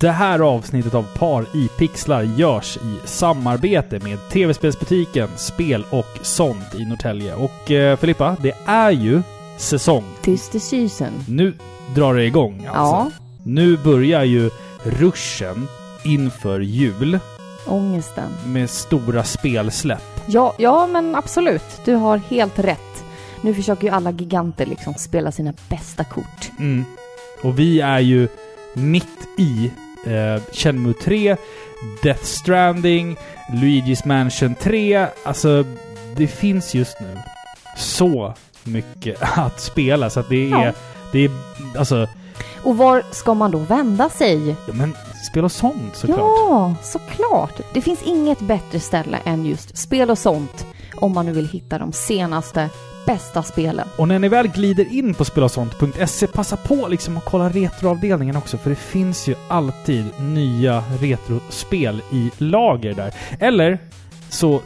Det här avsnittet av Par i pixlar görs i samarbete med tv-spelsbutiken Spel och sånt i Norrtälje. Och eh, Filippa, det är ju säsong. Season. Nu drar det igång alltså. Ja, Nu börjar ju ruschen inför jul ångesten. med stora spelsläpp. Ja, ja, men absolut. Du har helt rätt. Nu försöker ju alla giganter liksom spela sina bästa kort. Mm. Och vi är ju mitt i eh, Shenmue 3, Death Stranding, Luigi's Mansion 3. Alltså, det finns just nu så mycket att spela så att det är... Ja. Det är alltså... Och var ska man då vända sig? Ja, men spel och sånt såklart. Ja, såklart. Det finns inget bättre ställe än just spel och sånt om man nu vill hitta de senaste, bästa spelen. Och när ni väl glider in på spelosont.se, passa på liksom att kolla retroavdelningen också, för det finns ju alltid nya retrospel i lager där. Eller så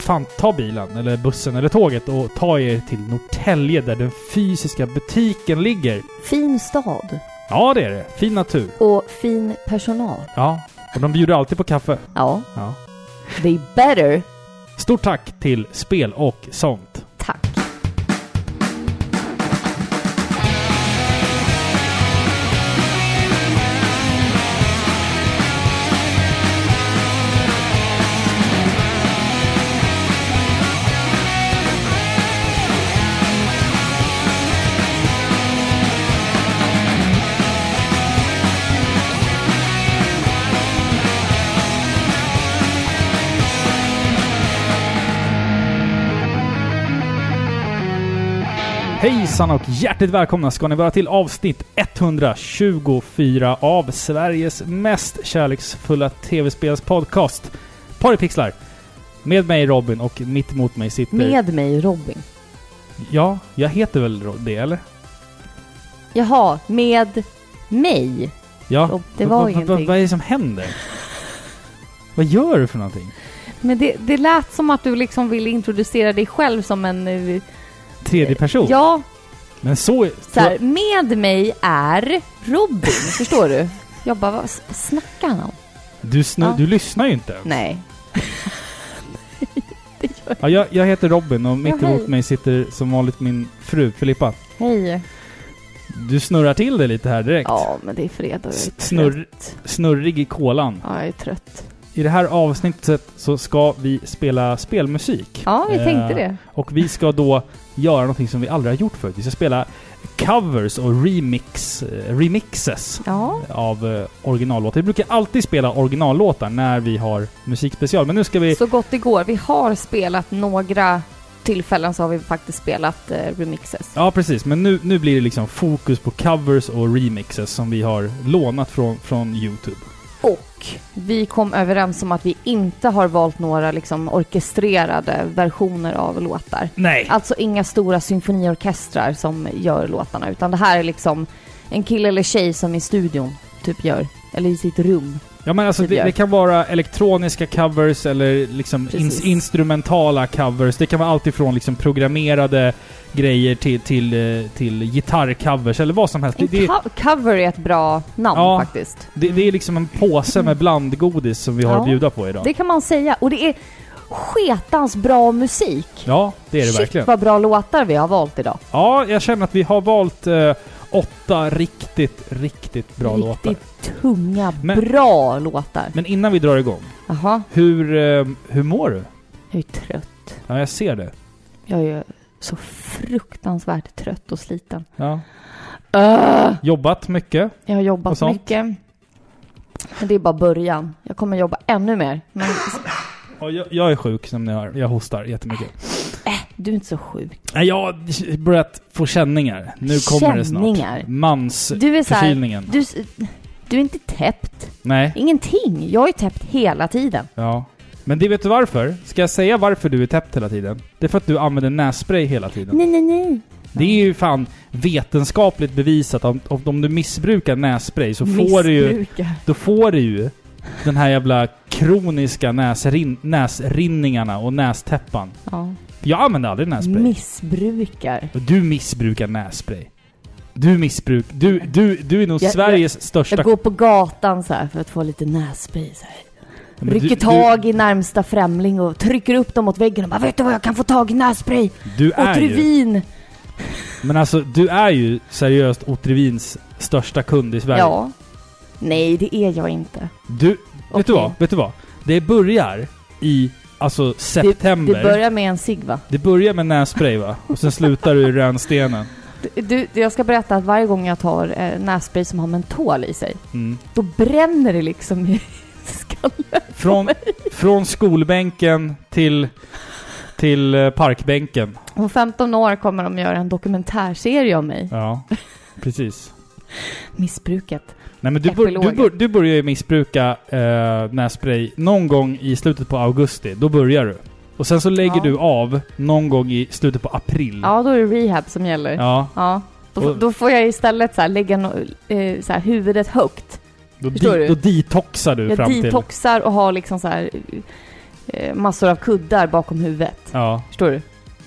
fan, ta bilen, eller bussen, eller tåget och ta er till Norrtälje där den fysiska butiken ligger. Fin stad Ja, det är det. Fin natur. och fin personal. Ja. Och de bjuder alltid på kaffe. Ja, Ja. they better. Stort tack till Spel och sånt. Tack. Hejsan och hjärtligt välkomna ska ni vara till avsnitt 124 av Sveriges mest kärleksfulla tv-spelspodcast. Paripixlar. Med mig Robin och mitt emot mig sitter... Med mig Robin. Ja, jag heter väl det, eller? Jaha, med mig. Ja. Rob, det Va- var va- va-. Vad är det som händer? Vad gör du för någonting? Men det, det lät som att du liksom ville introducera dig själv som en... Tredje person? Ja, Men så... så här, med mig är Robin. förstår du? Jag bara, vad, snackar han om? Du, snu, Ja. du lyssnar ju inte ens. Nej. Ja, jag, jag heter Robin och mitt Ja, hej. emot mig sitter som vanligt min fru Filippa. Hej. Du snurrar till det lite här direkt. Ja, men det är fredag jag snurr-. Snurrig i kolan. Ja, jag är trött. I det här avsnittet så ska vi spela spelmusik. Ja, vi Eh, tänkte det. Och vi ska då göra någonting som vi aldrig har gjort förut. Vi ska spela covers och remix, eh, remixes Ja, av eh, originallåtar. Vi brukar alltid spela originallåtar när vi har musikspecial, men nu ska vi... så gott det går. Vi har spelat några tillfällen så har vi faktiskt spelat eh, remixes. Ja, precis. Men nu, nu blir det liksom fokus på covers och remixes som vi har lånat från, från YouTube. Och vi kom överens om att vi inte har valt några liksom orkestrerade versioner av låtar. Nej! Alltså inga stora symfoniorkestrar som gör låtarna, utan det här är liksom en kille eller tjej som i studion typ gör, eller i sitt rum. Ja men alltså det, det kan vara elektroniska covers eller liksom ins, instrumentala covers. Det kan vara allt ifrån liksom programmerade grejer till, till, eh, till gitarrcovers eller vad som helst. Det, det, co- cover är ett bra namn Ja. faktiskt. det, det är liksom en påse med blandgodis som vi har Ja. att bjuda på idag. Det kan man säga. Och det är sketans bra musik. Ja, det är det Shit verkligen. vad bra låtar vi har valt idag. Ja, jag känner att vi har valt eh, åtta riktigt, riktigt bra låtar. Riktigt tunga, Men- bra låtar. Men innan vi drar igång, Jaha, hur, eh, hur mår du? jag är trött. Ja, jag ser det. Jag är så fruktansvärt trött och sliten. Ja. Öh! Jobbat mycket. Jag har jobbat mycket. Men det är bara början. Jag kommer jobba ännu mer. Men Ja, jag, jag är sjuk som ni hör. Jag hostar jättemycket. Du är inte så sjuk. Nej, jag har börjat få känningar. Nu kommer det snart. Känningar? Mans Du är. Du, du är inte täppt. Nej. Ingenting. Jag är täppt hela tiden. Ja. Men det vet du varför? Ska jag säga varför du är täppt hela tiden? Det är för att du använder nässpray hela tiden. Nej, nej, nej. Det är ju fan vetenskapligt bevisat att om, om du missbrukar nässpray så får du ju... Då får du ju den här jävla kroniska näsrin, näsrinningarna och nästäppan. Ja. Jag använder aldrig nässpray. Missbrukar. Och du missbrukar nässpray. Du missbruk. Du, du, du är nog Jag- Sveriges största... Jag går på gatan så här för att få lite nässpray så här. Du- Rycker tag i närmsta främling och trycker upp dem mot väggen och bara Vet du vad, jag kan få tag i nässpray! Du, du är ju... Otrivin! Men alltså, du är ju seriöst Otrivins största kund i Sverige. Ja. Nej, det är jag inte. Du, vet du vad? Vet du vad? Det börjar i, alltså Det, september. det börjar med en cigg va? Det börjar med nässpray va? Och sen slutar du i rännstenen. Du, jag ska berätta att varje gång jag tar eh, nässpray som har mentol i sig, Mm. då bränner det liksom i skallen. Från, från skolbänken till, till eh, parkbänken. Om 15 år kommer de göra en dokumentärserie om mig. Ja, precis. Missbruket. Nej men du, bör, du, bör, du börjar ju missbruka eh, nässpray någon gång i slutet på augusti. Då börjar du. Och sen så lägger Ja. du av någon gång i slutet på april. Ja, då är det rehab som gäller. Ja. Ja, Då, Och- då får jag istället så här, lägga no, eh, så här, huvudet högt. då, Förstår di, du? då detoxar du Jag fram till... detoxar och har liksom så här eh, massor av kuddar bakom huvudet. Ja. Förstår du?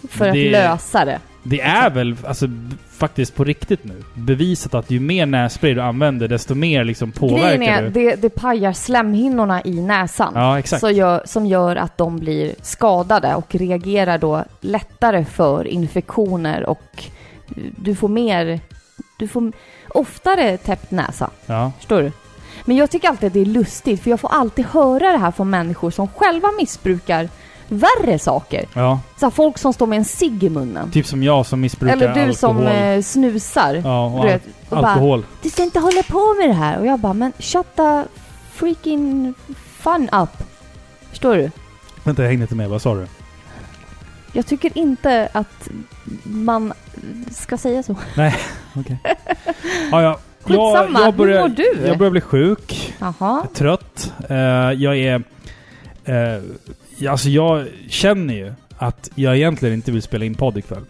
För Det- att lösa det. Det är väl alltså, faktiskt på riktigt nu bevisat att ju mer nässpray du använder desto mer liksom påverkar Grejen är, du. det, det pajar slemhinnorna i näsan. Ja, exakt. Så gör, som gör att de blir skadade och reagerar då lättare för infektioner och du får mer... Du får oftare täppt näsa. Ja. Förstår du? Men jag tycker alltid att det är lustigt för jag får alltid höra det här från människor som själva missbrukar värre saker. ja. Så här, folk som står med en cigg i munnen. Typ som jag som missbrukar Eller du alkohol. som eh, snusar. ja, och du vet, och bara, alkohol. du ska inte hålla på med det här. Och jag bara, men shut the freaking fun up. Förstår du? Vänta, jag hängde inte med. Vad sa du? Jag tycker inte att man ska säga så. Ja, ja. Skitsamma, jag börjar, hur mår du? Jag börjar bli sjuk. Jaha. trött. Eh, jag är... Uh, alltså jag känner ju att jag egentligen inte vill spela in podd ikväll.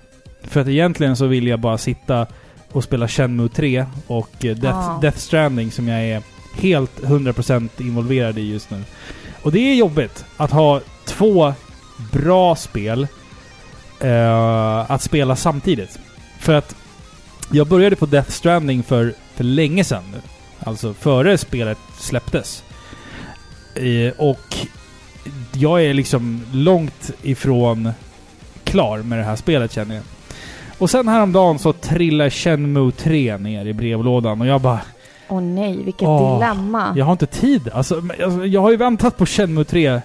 För att egentligen så vill jag bara sitta och spela Shenmue 3 och eh, Death, Ah. Death Stranding som jag är helt 100% involverad i just nu. Och det är jobbigt att ha två bra spel eh, att spela samtidigt. För att jag började på Death Stranding för, för länge sedan nu. Alltså före spelet släpptes. Eh, och jag är liksom långt ifrån klar med det här spelet känner jag. Och sen häromdagen så trillar Shenmue 3 ner i brevlådan och jag bara... Åh nej, vilket Åh, dilemma. Jag har inte tid. Alltså, alltså, jag har ju väntat på Shenmue 3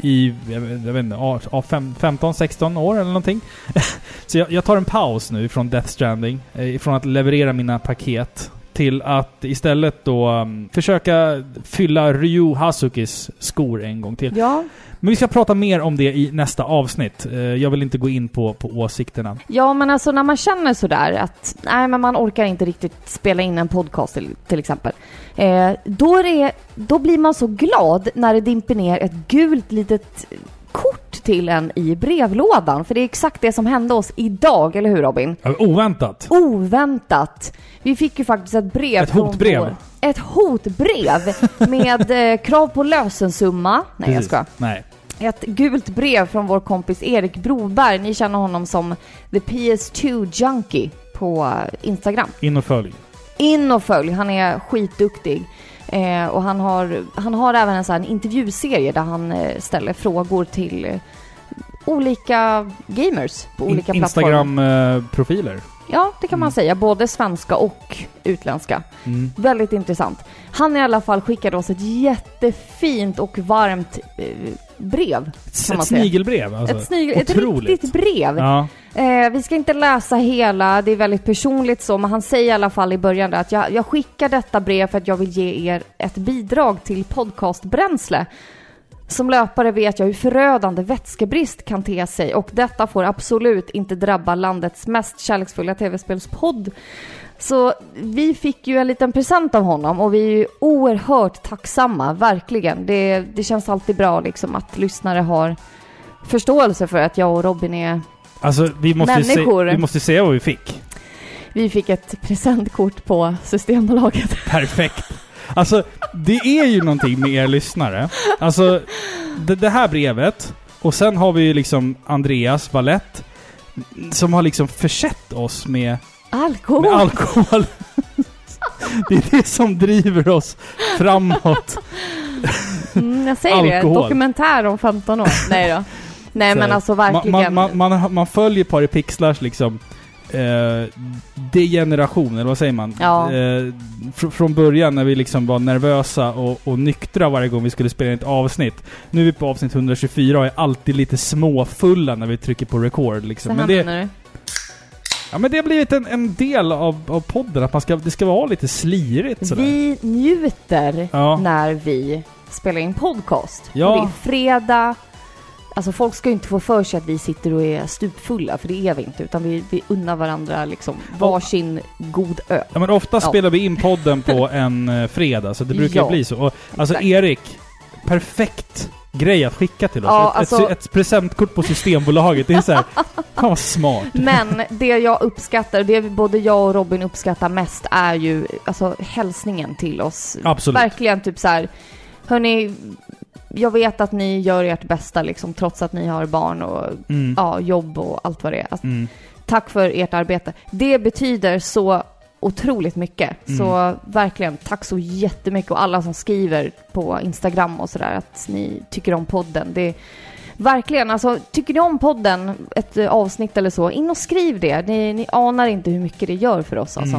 i, jag vet, inte, ja, ja, fem- 15-16 år eller någonting. så jag, jag tar en paus nu från Death Stranding, eh, ifrån att leverera mina paket till att istället då um, försöka fylla Ryu Hazukis skor en gång till. Ja, Men vi ska prata mer om det i nästa avsnitt. Eh, jag vill inte gå in på, på åsikterna. ja, men alltså när man känner sådär att nej, men man orkar inte riktigt spela in en podcast till, till exempel. Eh, då, är det, då blir man så glad när det dimper ner ett gult litet kort till en i brevlådan. För det är exakt det som hände oss idag, eller hur Robin? Oväntat! Oväntat. Vi fick ju faktiskt ett brev Ett hotbrev. Vår, ett hotbrev med eh, krav på lösensumma. Nej, jag Precis. ska. Nej. Ett gult brev från vår kompis Erik Broberg. Ni känner honom som The PS2 Junkie på eh, Instagram. In och följ. In och följ, han är skitduktig. Eh, och han har, han har även en sån här intervjuserie där han eh, ställer frågor till eh, olika gamers på olika In- plattformar. Instagram-profiler. Ja, det kan man Mm. säga. Både svenska och utländska. Mm. Väldigt intressant. Han i alla fall skickade oss ett jättefint och varmt eh, brev. Ett, snigelbrev alltså. ett, snygg, ett riktigt brev. Ja. Eh, vi ska inte läsa hela, det är väldigt personligt så, men han säger i alla fall i början där att jag, jag skickar detta brev för att jag vill ge er ett bidrag till podcastbränsle. Som löpare vet jag hur förödande vätskebrist kan te sig och detta får absolut inte drabba landets mest kärleksfulla tv-spelspodd. Så vi fick ju en liten present av honom och vi är ju oerhört tacksamma, verkligen. Det, det känns alltid bra liksom att lyssnare har förståelse för att jag och Robin är Alltså vi måste, ju se, Människor. vi måste se vad vi fick. Vi fick ett presentkort på Systembolaget. Perfekt. Alltså, det är ju någonting med er lyssnare. Alltså, det, det här brevet, och sen har vi ju liksom Andreas Valett som har liksom försett oss med Alkohol. med alkohol. det är det som driver oss framåt. Mm, jag säger det. Alkohol. Dokumentär om 15 år. Nej då. Nej men alltså verkligen. man, man, man, man följer Pari Pixlars liksom eh, degeneration, eller vad säger man? Ja. Eh, fr från början när vi liksom var nervösa och, och nyktra varje gång vi skulle spela in ett avsnitt. Nu är vi på avsnitt 124 och är alltid lite småfulla när vi trycker på record liksom. Men det, ja, men det har blivit en, en del av, av podden, att man ska, det ska vara lite slirigt sådär. Vi njuter Ja. när vi spelar in podcast. Ja. Det är fredag. Alltså folk ska ju inte få för sig att vi sitter och är stupfulla, för det är vi inte. Utan vi, vi unnar varandra liksom varsin god öl. Ja men ofta Ja. spelar vi in podden på en eh, fredag, så det brukar Ja. bli så. Och, alltså Exakt. Erik, perfekt grej att skicka till oss. Ja, ett, alltså- ett, ett presentkort på Systembolaget. Det är såhär, fan vad smart. Men det jag uppskattar, det både jag och Robin uppskattar mest är ju alltså hälsningen till oss. Absolut. Verkligen typ så här. Hörni, jag vet att ni gör ert bästa liksom trots att ni har barn och Mm. ja, jobb och allt vad det är. Alltså, Mm. tack för ert arbete. Det betyder så otroligt mycket. Mm. Så verkligen, tack så jättemycket och alla som skriver på Instagram och sådär att ni tycker om podden. Det Verkligen, alltså tycker ni om podden, ett avsnitt eller så, in och skriv det. Ni, ni anar inte hur mycket det gör för oss alltså.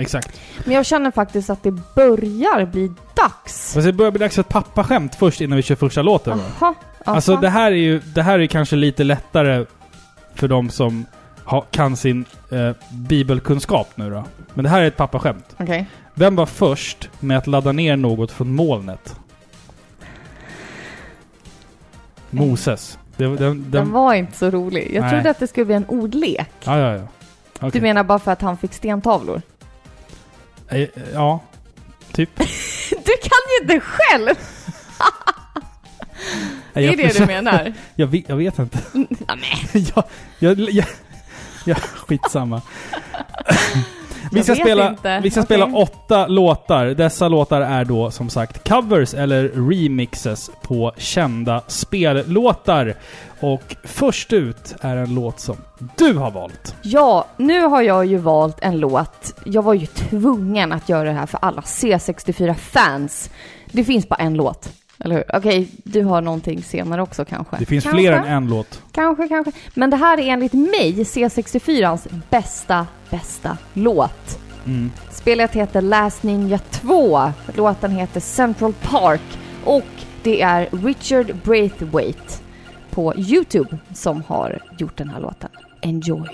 Exakt. Men jag känner faktiskt att det börjar bli dags. Fast det börjar bli dags för ett pappaskämt först innan vi kör första låten. Aha, aha. Alltså det här är ju, det här är kanske lite lättare för de som ha, kan sin eh, bibelkunskap nu då. Men det här är ett pappaskämt. Okej. Vem var först med att ladda ner något från molnet? Moses. Det, den, den, Den var inte så rolig. Jag Nej. trodde att det skulle bli en ordlek. Ja, ja, ja. Okej. Du menar bara för att han fick stentavlor? Eh, Ja, typ. Du kan ju inte själv! Det är det du menar? Jag vet, jag vet inte. Ja, men. jag, jag, jag, jag, skitsamma. Vi ska, spela, inte. vi ska Okej. spela åtta låtar. Dessa låtar är då som sagt covers eller remixes på kända spellåtar. Och först ut är en låt som du har valt. Ja, nu har jag ju valt en låt. Jag var ju tvungen att göra det här för alla C64-fans. Det finns bara en låt, eller hur? Okej, du har någonting senare också kanske? Det finns kanske, fler än en låt. Kanske, kanske. Men det här är enligt mig C64ans bästa, bästa låt. Mm. Spelet heter Last Ninja 2. Låten heter Central Park och det är Richard Braithwaite på Youtube som har gjort den här låten. Enjoy!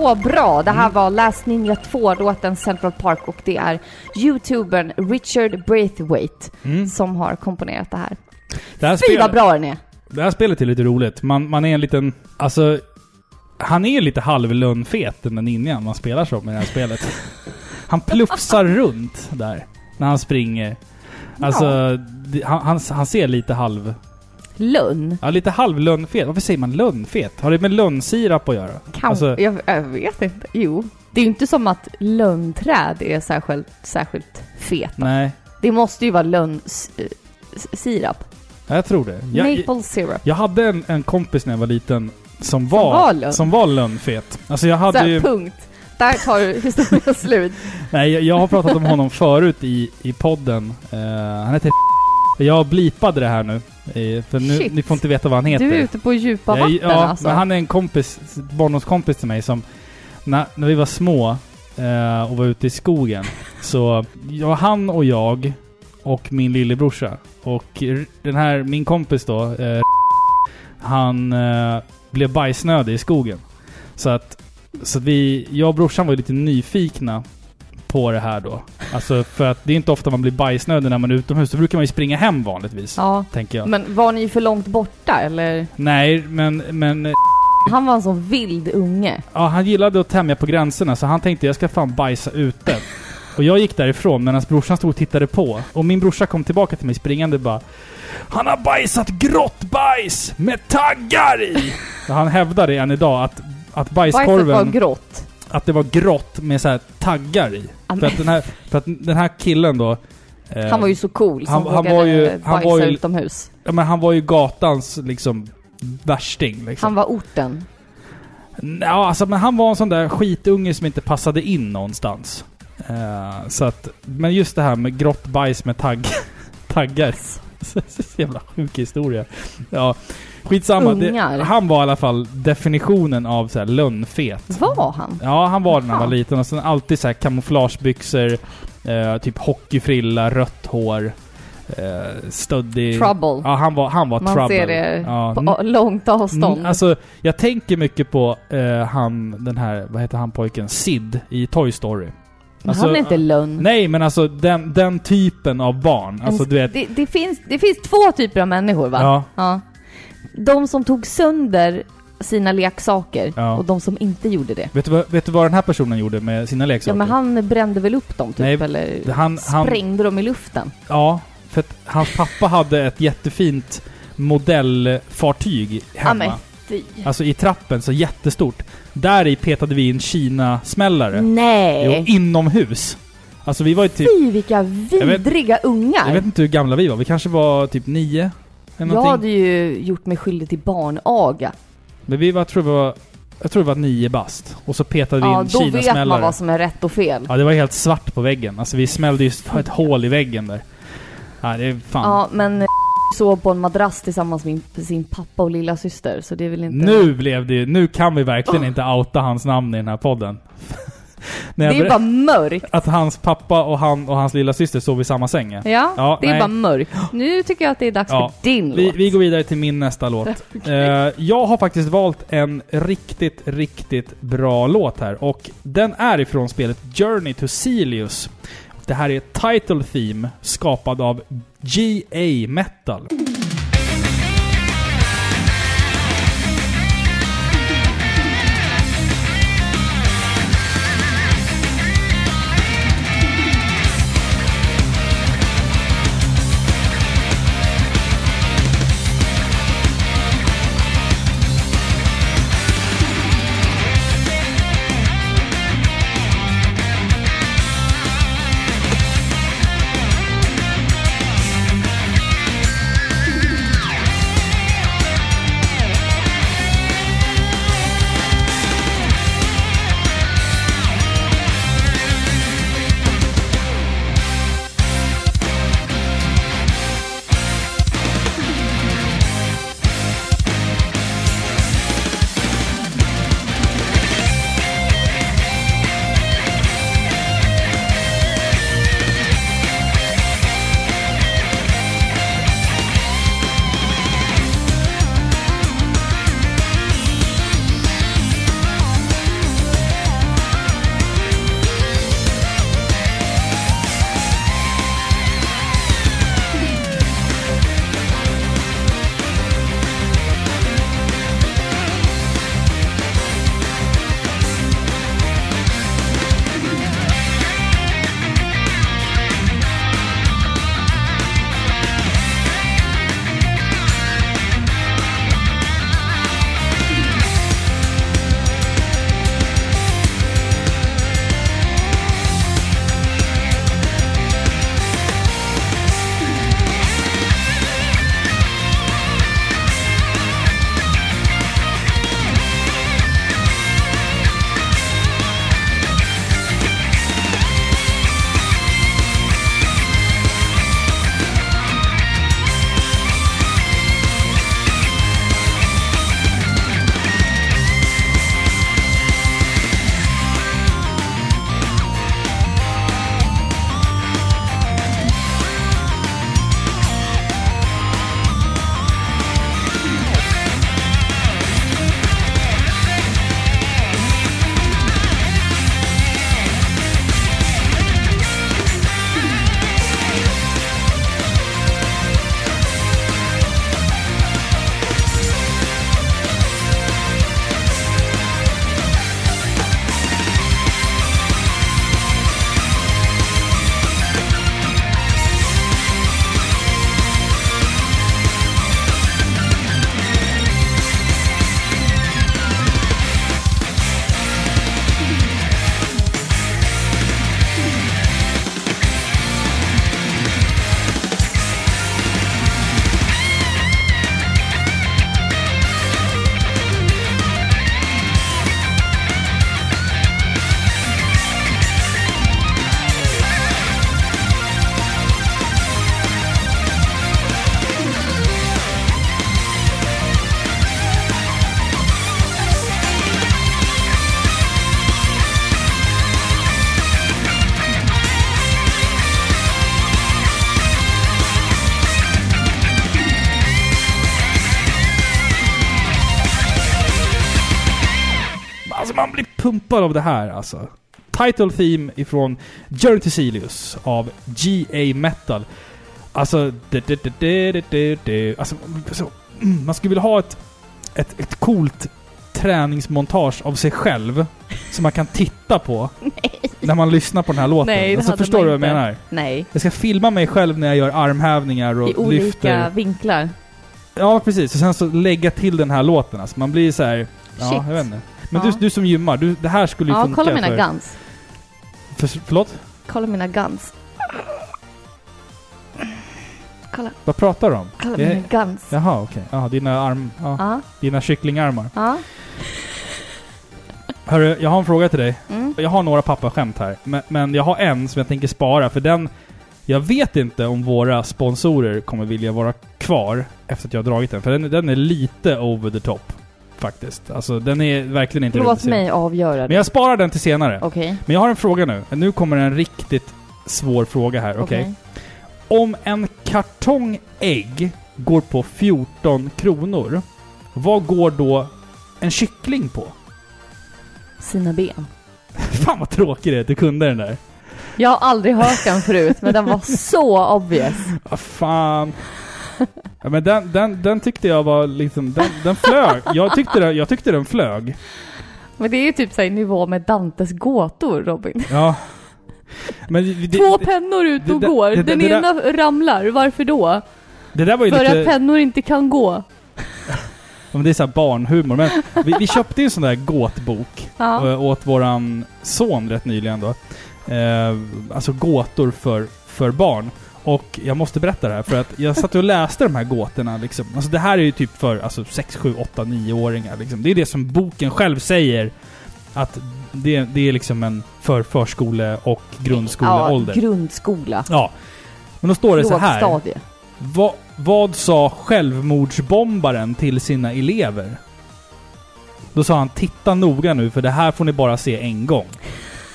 Så bra! Det här Mm. var Last Ninja 2-låten Central Park och det är youtubern Richard Braithwaite Mm. som har komponerat det här. Det, här Fy vad spelet, bra den är! det här spelet är lite roligt. Man, man är en liten... Alltså... Han är lite halvlönnfet den där ninjan man spelar som i det här spelet. Han plufsar runt där när han springer. Alltså, det, han, han, han ser lite halv... Lönn. Ja, lite halvlönnfet. Varför säger man lönnfet? Har det med lönnsirap att göra? Kan, Alltså- jag, jag vet inte. Jo. Det är ju inte som att lönnträd är särskilt, särskilt feta. Nej, Det måste ju vara lönnsirap. jag tror det. Jag, Maple syrup. jag hade en, en kompis när jag var liten som var, som var lönnfet. Alltså jag Så hade här, ju... punkt. Där tar historien slut. Nej, jag, jag har pratat om honom förut i, i podden. Eh, han heter Jag blipade det här nu. För nu, Shit. ni får inte veta vad han heter. Du är ute på djupa Jag- vatten ja, alltså. men han är en kompis, barndomskompis till mig som... När, när vi var små eh, och var ute i skogen. så ja, han och jag och min lillebrorsa. Och den här, min kompis då, eh, han eh, blev bajsnödig i skogen. Så att, så att vi, jag och brorsan var lite nyfikna på det här då. Alltså för att det är inte ofta man blir bajsnödig när man är utomhus. Då brukar man ju springa hem vanligtvis. Ja. Tänker jag. Men var ni för långt borta eller? Nej, men, men eh, Han var en sån vild unge. Ja, han gillade att tämja på gränserna så han tänkte jag ska fan bajsa ute. Och jag gick därifrån medan brorsan stod och tittade på. Och min brorsa kom tillbaka till mig springande och bara Han har bajsat grottbajs med taggar i! Han hävdar det än idag att, att Bajset var bajskorven, grått. Att det var grått med så här taggar i. Ja, För att den här, för att den här killen då... eh, Han var ju så cool som han- han vågade var ju- han var ju- utomhus. Ja men han var ju gatans liksom värsting liksom. Han var orten. Ja, alltså, men han var en sån där skitunge som inte passade in någonstans. Eh, så att, men just det här med grått bajs med tagg, taggar. Så jävla sjuk historia. Ja, skitsamma. Ungar. Det, han var i alla fall definitionen av så här lönnfet. Var han? Ja, han var det när han var liten. Och sen alltid så här kamouflagebyxor, eh, typ hockeyfrilla, rött hår, eh, stöddig. Trouble. Ja, han var, han var Man trouble. ser det Ja, på långt avstånd. Mm, alltså, jag tänker mycket på eh, han, den här, vad heter han pojken? Sid i Toy Story. Alltså, han är inte lönn. Nej, men alltså den, den typen av barn. Alltså du vet... det, det, finns, det finns två typer av människor va? Ja, Ja. De som tog sönder sina leksaker Ja. och de som inte gjorde det. vet du, vad, vet du vad den här personen gjorde med sina Ja leksaker? men han brände väl upp dem typ Nej, eller han- han- sprängde dem i luften. Ja, för att hans pappa hade ett jättefint modellfartyg Ja hemma. men fy. Alltså i trappen, så jättestort. Där i petade vi in Kina-smällare. Jo, Nej! inomhus. Alltså vi var ju typ... Fy vilka vidriga ungar! Jag vet inte hur gamla vi var. Vi kanske var typ nio? Jag någonting. hade ju gjort mig skyldig till barnaga. Men vi var, tror vi var, jag tror det var nio bast. Och så petade vi Ja, in då vet man Kina-smällare. vad som är rätt och fel. Ja, det var helt svart på väggen. Alltså vi smällde ju ett hål i väggen där. Ja, det är fan... Ja, men sov på en madrass tillsammans med sin- pappa och lilla syster så det är väl inte... Nu blev det ju- Nu kan vi verkligen inte outa hans namn i den här podden. Det är bara mörkt. Att hans pappa och han och hans lilla syster sov i samma säng. ja. Ja, det är nej. bara mörkt. Nu tycker jag att det är dags Ja, för din Vi, låt. vi går vidare till min nästa låt. Eh, jag har faktiskt valt en riktigt, riktigt bra låt här. Och den är ifrån spelet Journey to Celius. Det här är Title Theme, skapad av G.A. Metal. Pumpad av det här alltså. Title Theme ifrån Journey to Silius av G.A. Metal. Alltså, det, det, det, det, det, det, det. Alltså, så, mm, man skulle vilja ha ett, ett, ett coolt träningsmontage av sig själv som man kan titta på när man lyssnar på den här låten. Nej, alltså, förstår du vad jag menar? Nej. Jag ska filma mig själv när jag gör armhävningar och I olika lyfter. vinklar. Ja, precis. Och sen så lägga till den här låten. Alltså, man blir så här. Ja, Shit. jag vet inte. Men Ja. du, du som gymmar, du, det här skulle ju Ja, funka kolla mina för, guns. för... Förlåt? Kolla mina guns. Kolla, Vad pratar du om? kolla Det- mina guns. Jaha, okej. Ja, dina arm... Ja, Ja, dina kycklingarmar. ja. Hörru, jag har en fråga till dig. Mm. Jag har några pappaskämt här, men, men jag har en som jag tänker spara, för den... Jag vet inte om våra sponsorer kommer vilja vara kvar efter att jag har dragit den, för den, den är lite over the top. Faktiskt. Alltså, den är verkligen inte Låt mig avgöra Men det. jag sparar den till senare. Okej. Men jag har en fråga nu. Nu kommer en riktigt svår fråga här, okej? Okej. Om en kartong ägg går på 14 kronor, vad går då en kyckling på? Sina ben. Fan vad tråkig det är att du kunde den där. Jag har aldrig hört den förut, men den var så obvious. Vad fan. Ja, men den, den, den tyckte jag var liksom, den, den flög. Jag tyckte, den, jag tyckte den flög. Men det är ju typ så här i nivå med Dantes gåtor, Robin. Ja. Men det, det, Två pennor ut det- och det- går. det- Den det- det ena ramlar. Varför då? det där var ju För lite... att pennor inte kan gå. Ja, men det är så här barnhumor. Men vi, vi köpte ju en sån där gåtbok Ja. eh, åt våran son rätt nyligen då. Eh, alltså gåtor för, för barn. Och jag måste berätta det här för att jag satt och läste de här gåtorna liksom. Alltså det här är ju typ för alltså 6, 7, 8, 9-åringar liksom. Det är det som boken själv säger. Att det, det är liksom en för förskole och grundskoleålder. Ja, grundskola. Ja. Men då står det så här. Va, vad sa självmordsbombaren till sina elever? Då sa han titta noga nu för det här får ni bara se en gång.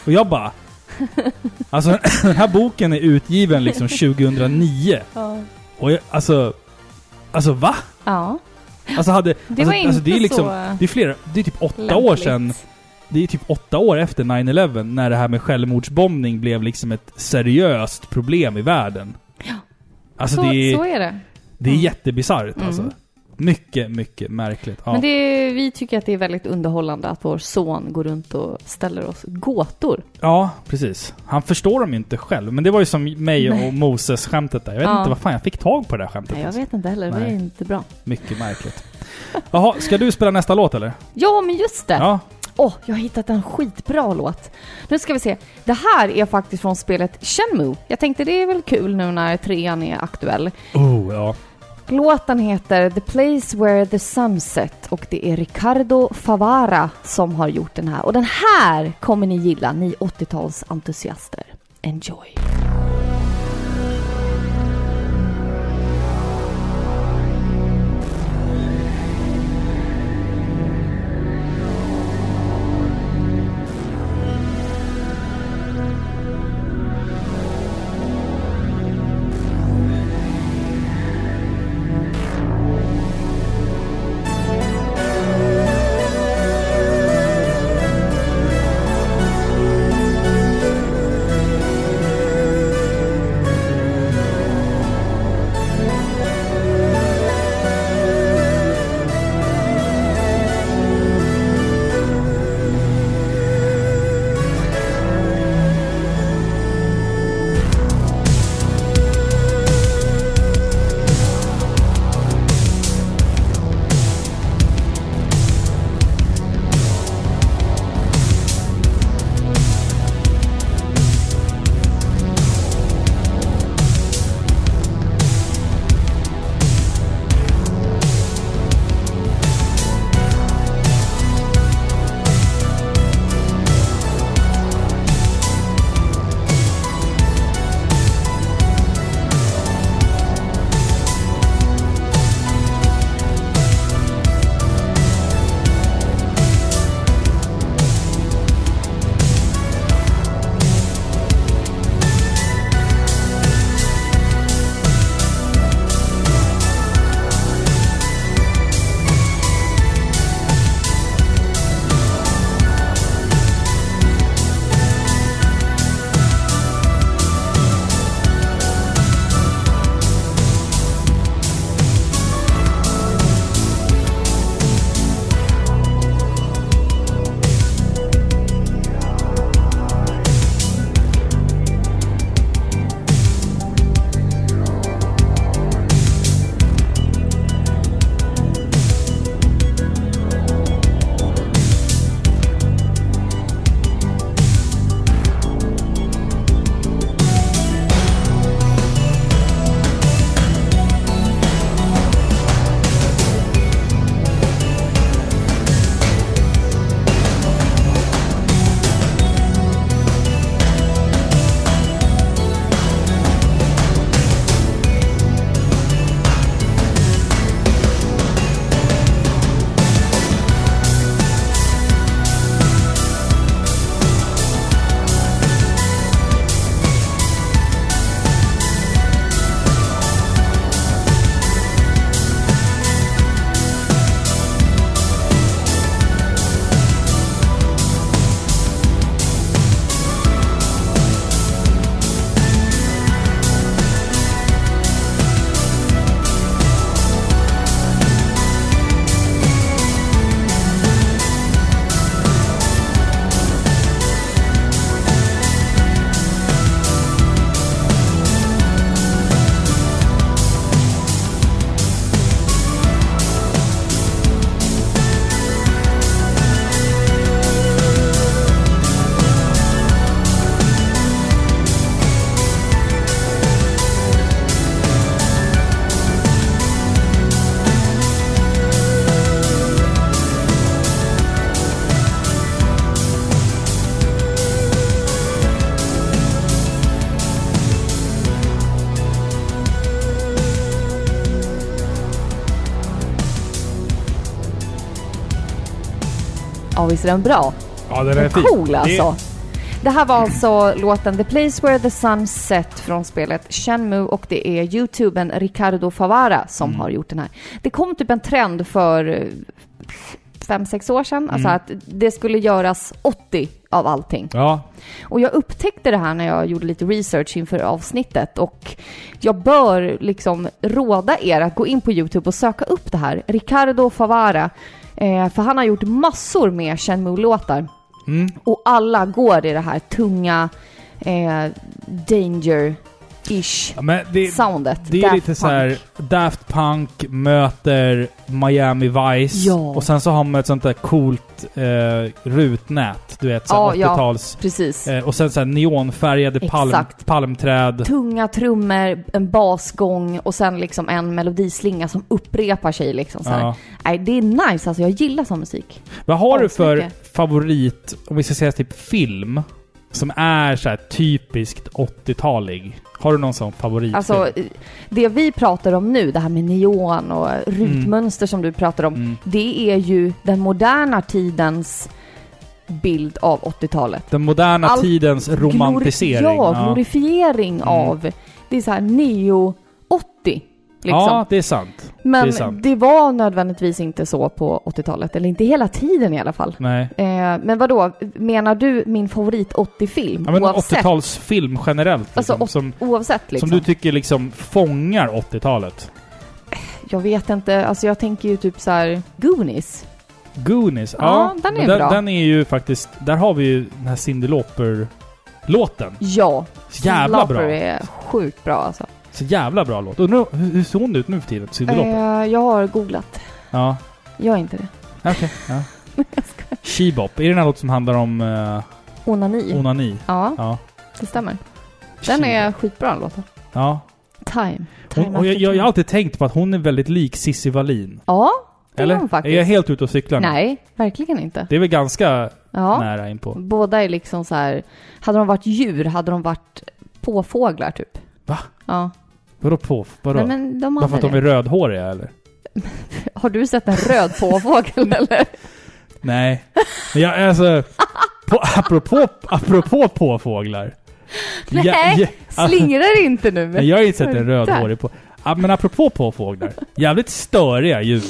Och jag bara... Alltså den här boken är utgiven liksom 2009. Ja. Och jag, alltså... Alltså va? ja. Alltså hade... Det alltså, var inte alltså, det är liksom, så Det är flera... Det är typ åtta lämpligt. år sedan. Det är typ åtta år efter 9-11 när det här med självmordsbombning blev liksom ett seriöst problem i världen. Ja. Alltså så, det är... så är det. Det är Mm. jättebisarrt Mm. Mycket, mycket märkligt. Ja. Men det vi tycker att det är väldigt underhållande att vår son går runt och ställer oss gåtor. ja, precis. Han förstår dem ju inte själv. Men det var ju som mig Nej. och Moses-skämtet där. Jag vet Ja. inte vad fan jag fick tag på det där skämtet. Nej, jag alltså. vet inte heller. Det är Nej. inte bra. Mycket märkligt. Jaha, ska du spela nästa låt eller? Ja, men just det! Ja. Åh, jag har hittat en skitbra låt. Nu ska vi se. Det här är faktiskt från spelet Shenmue. Jag tänkte det är väl kul nu när trean är aktuell. Oh, ja. Låten heter The Place Where the Sun Set och det är Ricardo Favara som har gjort den här. Och den här kommer ni gilla, ni 80-talsentusiaster. Enjoy! Visst är den bra? Ja, den är. Cool alltså. Det här var alltså låten The Place Where the Sun Set från spelet Shenmue och det är youtubern Ricardo Favara som Mm. har gjort den här. Det kom typ en trend för eh, fem, sex år sedan, alltså Mm. att det skulle göras 80 av allting. Ja, Och jag upptäckte det här när jag gjorde lite research inför avsnittet och jag bör liksom råda er att gå in på Youtube och söka upp det här. Ricardo Favara. Eh, för han har gjort massor med Shenmue-låtar. mm. Och alla går i det här tunga eh, danger-ish ja men det, soundet. det är Daft lite så Punk. här Daft Punk möter Miami Vice. Ja. Och sen så har man ett sånt där coolt eh, rutnät. Du vet, så Ja, här ja. 80-tals... Precis. Eh, och sen så här neonfärgade palm, palmträd. Tunga trummor, en basgång och sen liksom en melodislinga som upprepar sig liksom så här. Nej, det är nice alltså. Jag gillar sån musik. Vad har du för Asmycket. favorit, om vi ska säga typ film, som är så här typiskt 80-talig? Har du någon sån favoritfilm? Alltså, det vi pratar om nu, det här med neon och rutmönster som du pratar om, Mm. det är ju den moderna tidens bild av 80-talet. Den moderna Allt tidens romantisering. Glori- ja, glorifiering Mm. av... Det är så här neo 80. Liksom. Ja, det är sant. Men det är det, sant. var nödvändigtvis inte så på 80-talet, eller inte hela tiden i alla fall. Nej. Eh, men vad då menar du min favorit 80-film? Ja, men oavsett, 80-talsfilm generellt. Liksom, Alltså, som, oavsett liksom? som du tycker liksom fångar 80-talet. Jag vet inte, alltså jag tänker ju typ så här Goonies. Goonies. Ja, Ja, den är den, bra. den är ju faktiskt... Där har vi ju den här Cyndi Lauper-låten. Ja. Jävla Lauper bra. är sjukt bra alltså. Så jävla bra låt. Undrar hur, hur ser hon ut nu för tiden? Cyndi? Eh, jag har googlat. Ja. Gör inte det. Okej. ja. Shebop. Är det den här låten som handlar om uh, Onani. onani? ja, Ja. det stämmer. Den är skitbra den låten. Ja. Time. Time Hon, och jag, after jag, jag time. har alltid tänkt på att hon är väldigt lik Cissi Wallin. Ja, det Eller? är hon faktiskt. Är jag helt ute och cyklar nu? Nej, verkligen inte. Det är väl ganska Ja. nära inpå. Båda är liksom så här. Hade de varit djur hade de varit påfåglar typ. Va? Ja. Vadå på? Vadå? Nej, men de Bara för att de är rödhåriga eller? Har du sett en röd påfågel eller? Nej. Men jag, alltså... På, apropå, apropå påfåglar. Nej, Ja, ja, Slingra dig inte nu. Nej, jag har inte sett en rödhårig på... Men apropå påfåglar. Jävligt störiga djur.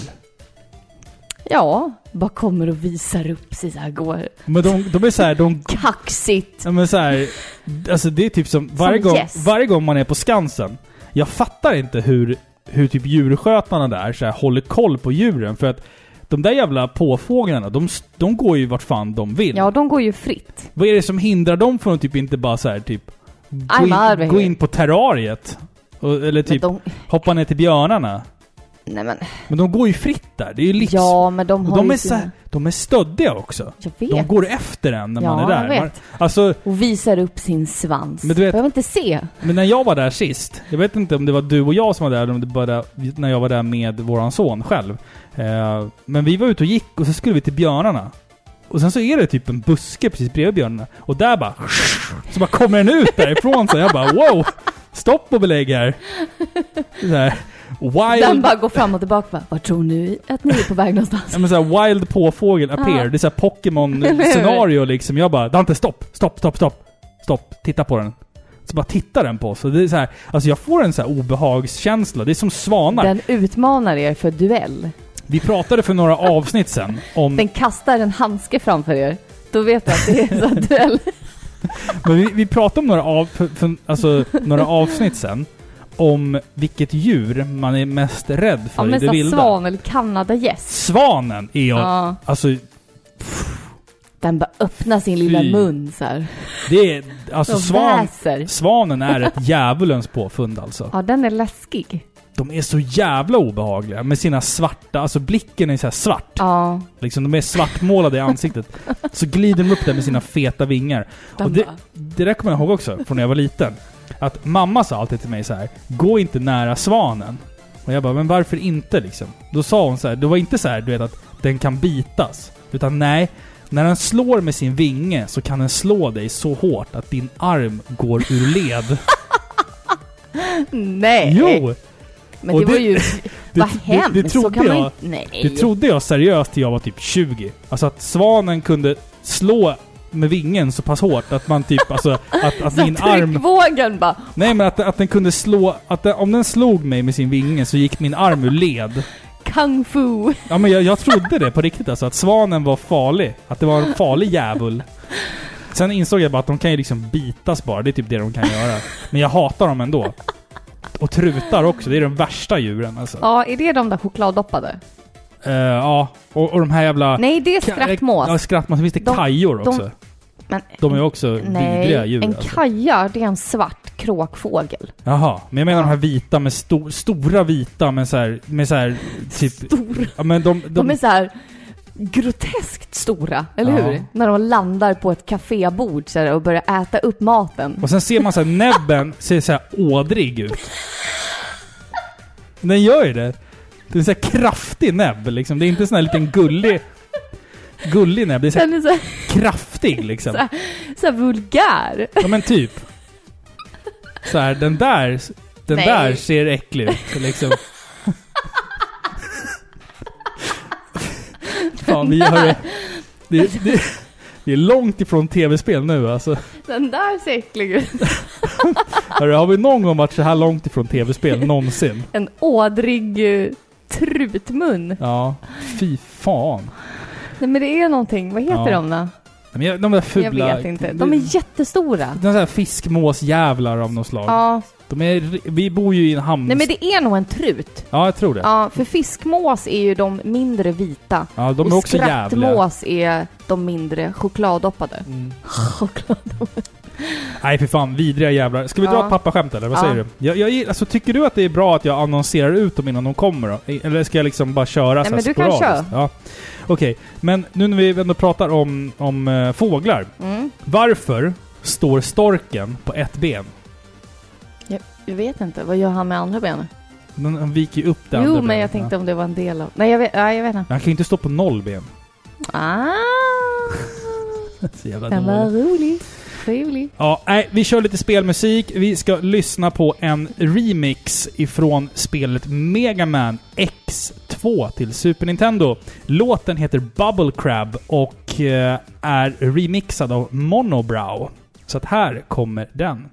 Ja, bara kommer och visar upp här, går Men de, de är så här, de... kaxigt. Ja, men så här, alltså det är typ som varje, Som gång, Yes. varje gång man är på Skansen. Jag fattar inte hur, hur typ djurskötarna där så här, håller koll på djuren. För att de där jävla påfåglarna, de, de går ju vart fan de vill. Ja, de går ju fritt. Vad är det som hindrar dem från att typ inte bara så här, typ gå in, gå in på terrariet? Och, eller typ de, hoppa ner till björnarna. Nej men, Men de går ju fritt där. Det är ju livs... ja men de har de ju är, så sina... här, de är stöddiga också. Jag vet. De går efter en när man Ja, är där. jag vet. Man, alltså, Och visar upp sin svans. Men du vet- Behöver inte se. Men när jag var där sist, jag vet inte om det var du och jag som var där eller om det bara när jag var där med våran son själv. Eh, men vi var ute och gick och så skulle vi till björnarna. Och sen så är det typ en buske precis bredvid björnarna. Och där bara... Så bara kommer den ut därifrån så jag bara wow! Stopp och belägg här. Så här, Den wild... bara går fram och tillbaka bara, Vart tror ni att ni är på väg någonstans? Ja, men så här, wild påfågel appear. Det är så här Pokémon-scenario liksom. Jag bara, Dante stopp! Stopp, stopp, stopp! Stopp! Titta på den. Så bara tittar den på oss. Och det är så här, alltså jag får en så här obehagskänsla. Det är som svanar. Den utmanar er för duell. Vi pratade för några avsnitt sen om... Den kastar en handske framför er. Då vet du att det är här duell. Men vi, vi pratade om några, av, för, för, alltså, några avsnitt sen. Om vilket djur man är mest rädd Ja för i men det såhär vilda. svan eller kanadagäss. Svanen är jag... Ja. Alltså, Den bara öppnar sin lilla Fy. mun så här. det är... Alltså svan, väser. svanen är ett djävulens påfund alltså. Ja, den är läskig. De är så jävla obehagliga med sina svarta, alltså blicken är så här svart. Ja. Liksom, de är svartmålade i ansiktet. Så glider de upp där med sina feta vingar. Den Och det, det där kommer jag ihåg också, från när jag var liten. Att mamma sa alltid till mig så här: gå inte nära svanen. Och jag bara, men varför inte liksom? Då sa hon så här, det var inte så här, du vet att den kan bitas. Utan nej, när den slår med sin vinge så kan den slå dig så hårt att din arm går ur led. Nej! Jo! Men Och det, var det- ju... Det, Vad det, hemskt! det, så trodde kan man jag, inte... Nej. det trodde jag seriöst till jag var typ 20. Alltså att svanen kunde slå med vingen så pass hårt att man typ, alltså att, att så min arm... tryckvågen bara... Nej men att, att den kunde slå, att den, om den slog mig med sin vinge så gick min arm ur led. Kung fu. Ja men jag, jag trodde det på riktigt alltså, att svanen var farlig. Att det var en farlig djävul. Sen insåg jag bara att de kan ju liksom bitas bara, det är typ det de kan göra. Men jag hatar dem ändå. Och trutar också, det är de värsta djuren alltså. Ja, är det de där chokladdoppade? Eh, ja, och, och de här jävla... Nej, det är skrattmås. Ja, skrattmås. Finns det De- kajor de- också. Men, De är också nej, vidriga djur. en alltså. kaja, det är en svart kråkfågel. Jaha, men jag menar de här vita med sto, stora vita med så här, med så här, typ... Stora. Ja men de... de, De är så här groteskt stora, eller Ja. hur? När de landar på ett kafébord så här, och börjar äta upp maten. Och sen ser man så här, näbben ser så här ådrig ut. Den gör ju det. Det är en så här kraftig näbb liksom. Det är inte sån här liten gullig... Gullig näbb. Det är så här så här, kraftig liksom. Så här- så vulgär. Ja men typ. Så här, den där... Den Nej. där ser äcklig ut liksom. Fan, vi har det, det, det, det är långt ifrån tv-spel nu alltså. Den där ser äcklig ut. Hörru, har vi någon gång varit så här långt ifrån tv-spel någonsin? En ådrig eh, trutmun. Ja, fy fan. Nej men det är någonting, vad heter Ja. de då? Men jag, de där fula... Jag vet inte. De är jättestora. De där fiskmåsjävlar av något slag. Ja. De är... Vi bor ju i en hamn... Nej men det är nog en trut. Ja, jag tror det. Ja, Ja, för fiskmås är ju de mindre vita. de är och också jävliga. skrattmås är de mindre chokladdoppade. Mm. Chokladdoppade. Nej för fan, vidriga jävlar. Ska vi dra Ja. ett pappaskämt eller? Vad Ja. säger du? Jag, jag, gill- alltså, tycker du att det är bra att jag annonserar ut dem innan de kommer då? Eller ska jag liksom bara köra Nej, så här men du kan sporadiskt? Ja. Okej, men nu när vi ändå pratar om, om eh, fåglar. Mm. Varför står storken på ett ben? Jag vet inte, vad gör han med andra benet? Den, den viker ju upp det andra Jo, men benet. jag tänkte om det var en del av... Nej, jag vet, ja, jag vet inte. Han kan ju inte stå på noll ben. Ah, Så jävla den var dåligt. rolig. Trevlig. Ja, nej, vi kör lite spelmusik. Vi ska lyssna på en remix ifrån spelet Mega Man X2 till Super Nintendo. Låten heter Bubble Crab och eh, är remixad av Monobrow. Så att här kommer den.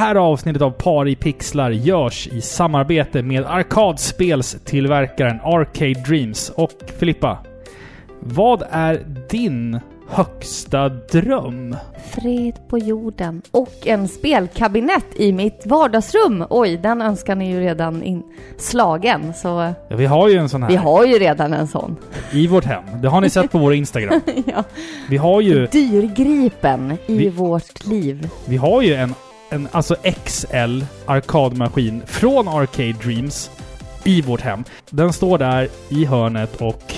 Här avsnittet av Par i pixlar görs i samarbete med arkadspelstillverkaren Arcade Dreams. Och Filippa, vad är din högsta dröm? Fred på jorden och en spelkabinett i mitt vardagsrum. Oj, den önskan är ju redan inslagen, så Ja, vi har ju en sån här vi har ju redan en sån. i vårt hem. Det har ni sett på vår Instagram. ja. Vi har ju, Dyrgripen i Vi- vårt liv. vi har ju en, en alltså XL arkadmaskin från Arcade Dreams i vårt hem. Den står där i hörnet och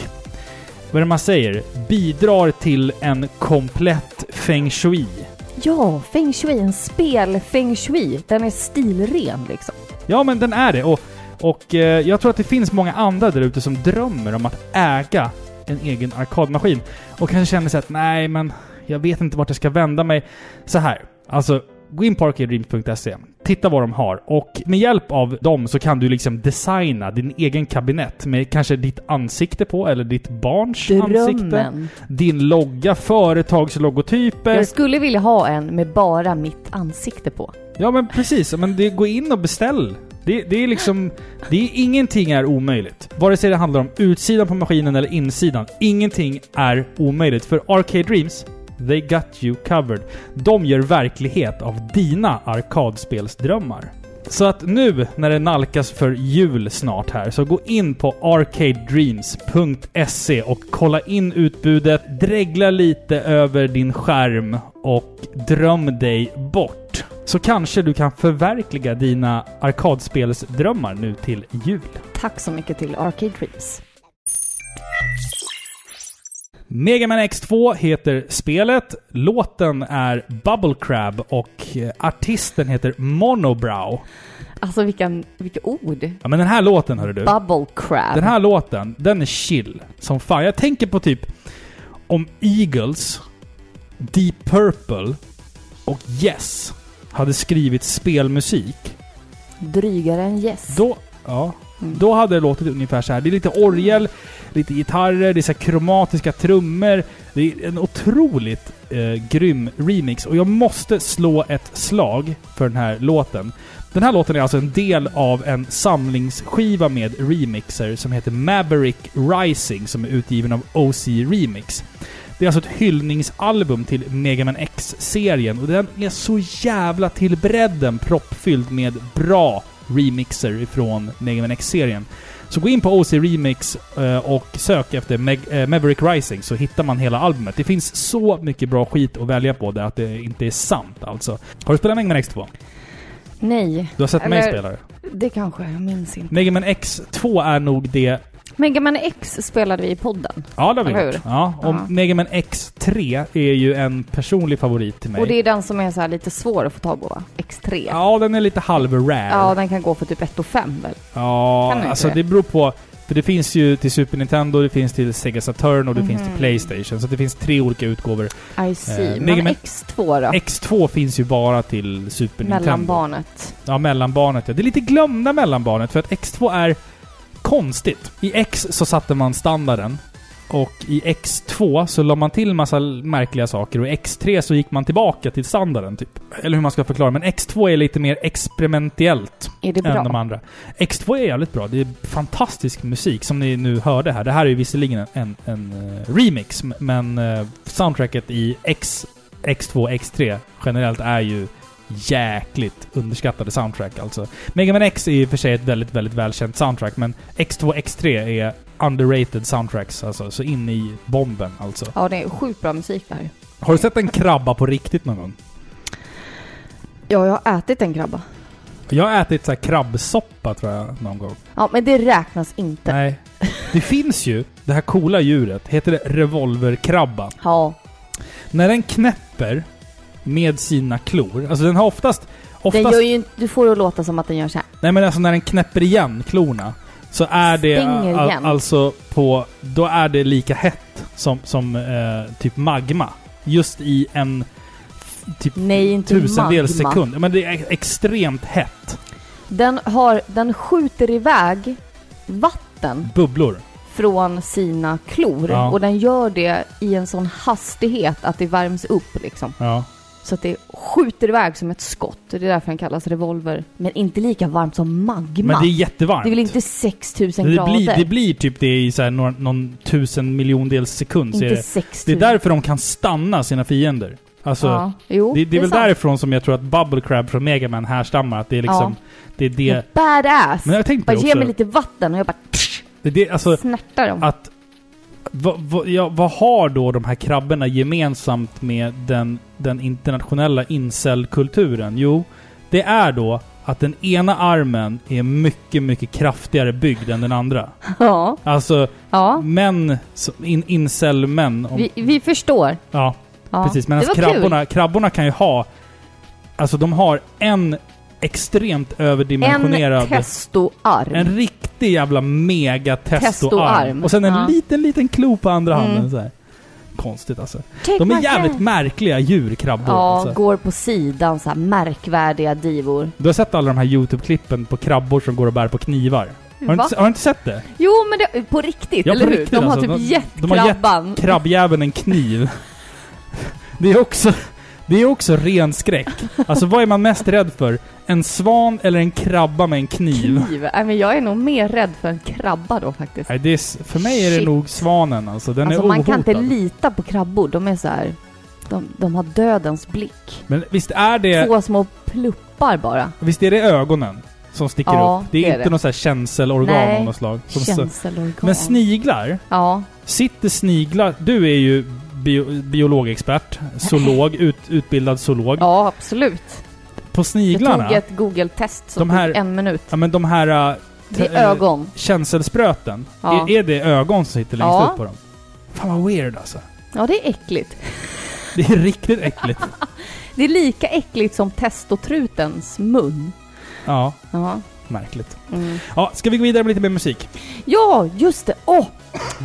vad är det man säger? Bidrar till en komplett feng shui. Ja, feng shui, en spel-feng shui. Den är stilren liksom. Ja, men den är det. Och, och eh, jag tror att det finns många andra där ute som drömmer om att äga en egen arkadmaskin. Och kanske känner sig att nej, men jag vet inte vart jag ska vända mig. Så här, alltså gå in på arcadedreams.se, titta vad de har och med hjälp av dem så kan du liksom designa din egen kabinett med kanske ditt ansikte på eller ditt barns ansikte. Drömmen. Din logga, företagslogotyper. Jag skulle vilja ha en med bara mitt ansikte på. Ja men precis, men det, gå in och beställ. Det, det är liksom... Det är, ingenting är omöjligt. Vare sig det handlar om utsidan på maskinen eller insidan. Ingenting är omöjligt. För Arcade Dreams, they got you covered. De gör verklighet av dina arkadspelsdrömmar. Så att nu när det nalkas för jul snart här, så gå in på arcadedreams.se och kolla in utbudet, dregla lite över din skärm och dröm dig bort. Så kanske du kan förverkliga dina arkadspelsdrömmar nu till jul. Tack så mycket till Arcade Dreams. Mega Man X2 heter spelet, låten är Bubble Crab och eh, artisten heter Monobrow. Alltså vilka, vilka ord. Ja men den här låten hörru du. Bubble crab. Den här låten, den är chill som fan. Jag tänker på typ om Eagles, Deep Purple och Yes hade skrivit spelmusik. Drygare än yes. Då, ja, Mm. då hade det låtit ungefär så här. Det är lite orgel, lite gitarrer, det är så här kromatiska trummor. Det är en otroligt eh, grym remix och jag måste slå ett slag för den här låten. Den här låten är alltså en del av en samlingsskiva med remixer som heter Maverick Rising som är utgiven av OC Remix. Det är alltså ett hyllningsalbum till Mega Man X-serien och den är så jävla till bredden proppfylld med bra remixer ifrån Mega Man X-serien. Så gå in på OC Remix eh, och sök efter eh, Maverick Rising så hittar man hela albumet. Det finns så mycket bra skit att välja på där att det inte är sant alltså. Har du spelat Mega Man X2? Nej. Du har sett mig Eller- spela det? Det kanske, jag minns inte. Mega Man X2 är nog det... Mega Man X spelade vi i podden. Ja, det har vi gjort. Ja, och Ja. Mega Man X3 är ju en personlig favorit till mig. Och det är den som är så lite svår att få tag på va? X3. Ja, den är lite halv-rare. Ja, den kan gå för typ 1 och 5 väl? Ja, alltså inte det beror på. För det finns ju till Super Nintendo, det finns till Sega Saturn och det finns till Mhm. Playstation. Så det finns tre olika utgåvor. I see. Eh, Men Mega Man- X2 då? X2 finns ju bara till Super Nintendo. Mellanbarnet. Ja, mellanbarnet. Ja. Det är lite glömda mellanbarnet för att X2 är konstigt. I X så satte man standarden. Och i X2 så la man till massa märkliga saker och i X3 så gick man tillbaka till standarden typ. Eller hur man ska förklara. Men X2 är lite mer experimentellt Är det än de bra? andra. X2 är jävligt bra. Det är fantastisk musik som ni nu hörde här. Det här är ju visserligen en, en, eh, remix, men eh, soundtracket i X, X2, X3 generellt är ju jäkligt underskattade soundtrack alltså. Mega Man X är i och för sig ett väldigt, väldigt välkänt soundtrack, men X2, X3 är underrated soundtracks alltså. Så in i bomben alltså. Ja, det är sjukt bra musik det här. Har du sett en krabba på riktigt någon gång? Ja, jag har ätit en krabba. Jag har ätit så här krabbsoppa tror jag någon gång. Ja, men det räknas inte. Nej. Det finns ju, det här coola djuret, heter det revolverkrabba. Ja, När den knäpper med sina klor, alltså den har oftast... oftast den gör ju inte... Du får det att låta som att den gör så här. Nej men alltså när den knäpper igen klorna, så är det al- alltså på... Då är det lika hett som, som eh, typ magma. Just i en typ Nej, inte tusendels magma. sekund. Men det är extremt hett. Den har... Den skjuter iväg vatten Bubblor. från sina klor. Ja. Och den gör det i en sån hastighet att det värms upp liksom. Ja. Så att det skjuter iväg som ett skott. Det är därför den kallas revolver. Men inte lika varmt som magma. Men det är jättevarmt. Det är väl inte 6000 det grader? blir, det blir typ det i så här någon, någon tusen miljondels sekund. inte det, 6000. det är därför de kan stanna sina fiender. Alltså, ja, jo, det, det är väl sant. därifrån som jag tror att Bubble Crab från Mega Man härstammar. Att det är liksom... Det är det... Badass! Men jag tänkte bara också... ge mig lite vatten och jag bara Det är det, alltså, snärtar dem. att... Vad, vad, ja, vad har då de här krabborna gemensamt med den, den internationella incelkulturen? Jo, det är då att den ena armen är mycket, mycket kraftigare byggd än den andra. Ja, Alltså, ja. män, in, incel-män. Vi, vi förstår. Ja, Ja. precis. Medan krabborna, krabborna kan ju ha... Alltså de har en extremt överdimensionerad... En testoarm. En riktig jävla mega testoarm. Testoarm. Och sen en Ja. liten, liten klo på andra Mm. handen så här. Konstigt alltså. Take De är jävligt hand. märkliga djur, krabbor. Ja, Alltså. går på sidan så här märkvärdiga divor. Du har sett alla de här YouTube-klippen på krabbor som går och bär på knivar? Har du, inte, har du inte sett det? Jo, men det, på riktigt, Ja, eller på hur? riktigt, de har alltså. typ gett de har gett krabban. Krabbjäveln en kniv. Det är också... Det är också ren skräck. Alltså vad är man mest rädd för? En svan eller en krabba med en kniv? Kniv. Nej, men jag är nog mer rädd för en krabba då faktiskt. Nej, det är, för mig är det Shit. nog svanen alltså. Den alltså är man ohotad. kan inte lita på krabbor. De är så här. De, de har dödens blick. Men visst är det... Två små pluppar bara. Visst är det ögonen som sticker Ja, upp? Det är det är inte det. något så här känselorgan Nej, av något slag. Som Känselorgan. men sniglar? Ja. Sitter sniglar... Du är ju bio, biologexpert, zoolog, ut, utbildad zoolog. ja, absolut. På Jag sniglarna, tog ett Google-test som De här- tog en minut. ja men de här... äh, Det är äh, ögon. Känselspröten, Ja. är, är det ögon som sitter längst Ja. ut på dem? Fan vad weird alltså. Ja, det är äckligt. Det är riktigt äckligt. Det är lika äckligt som testotrutens mun. Ja, Ja. Märkligt. Mm. Ja, ska vi gå vidare med lite mer musik? Ja, just det. Åh!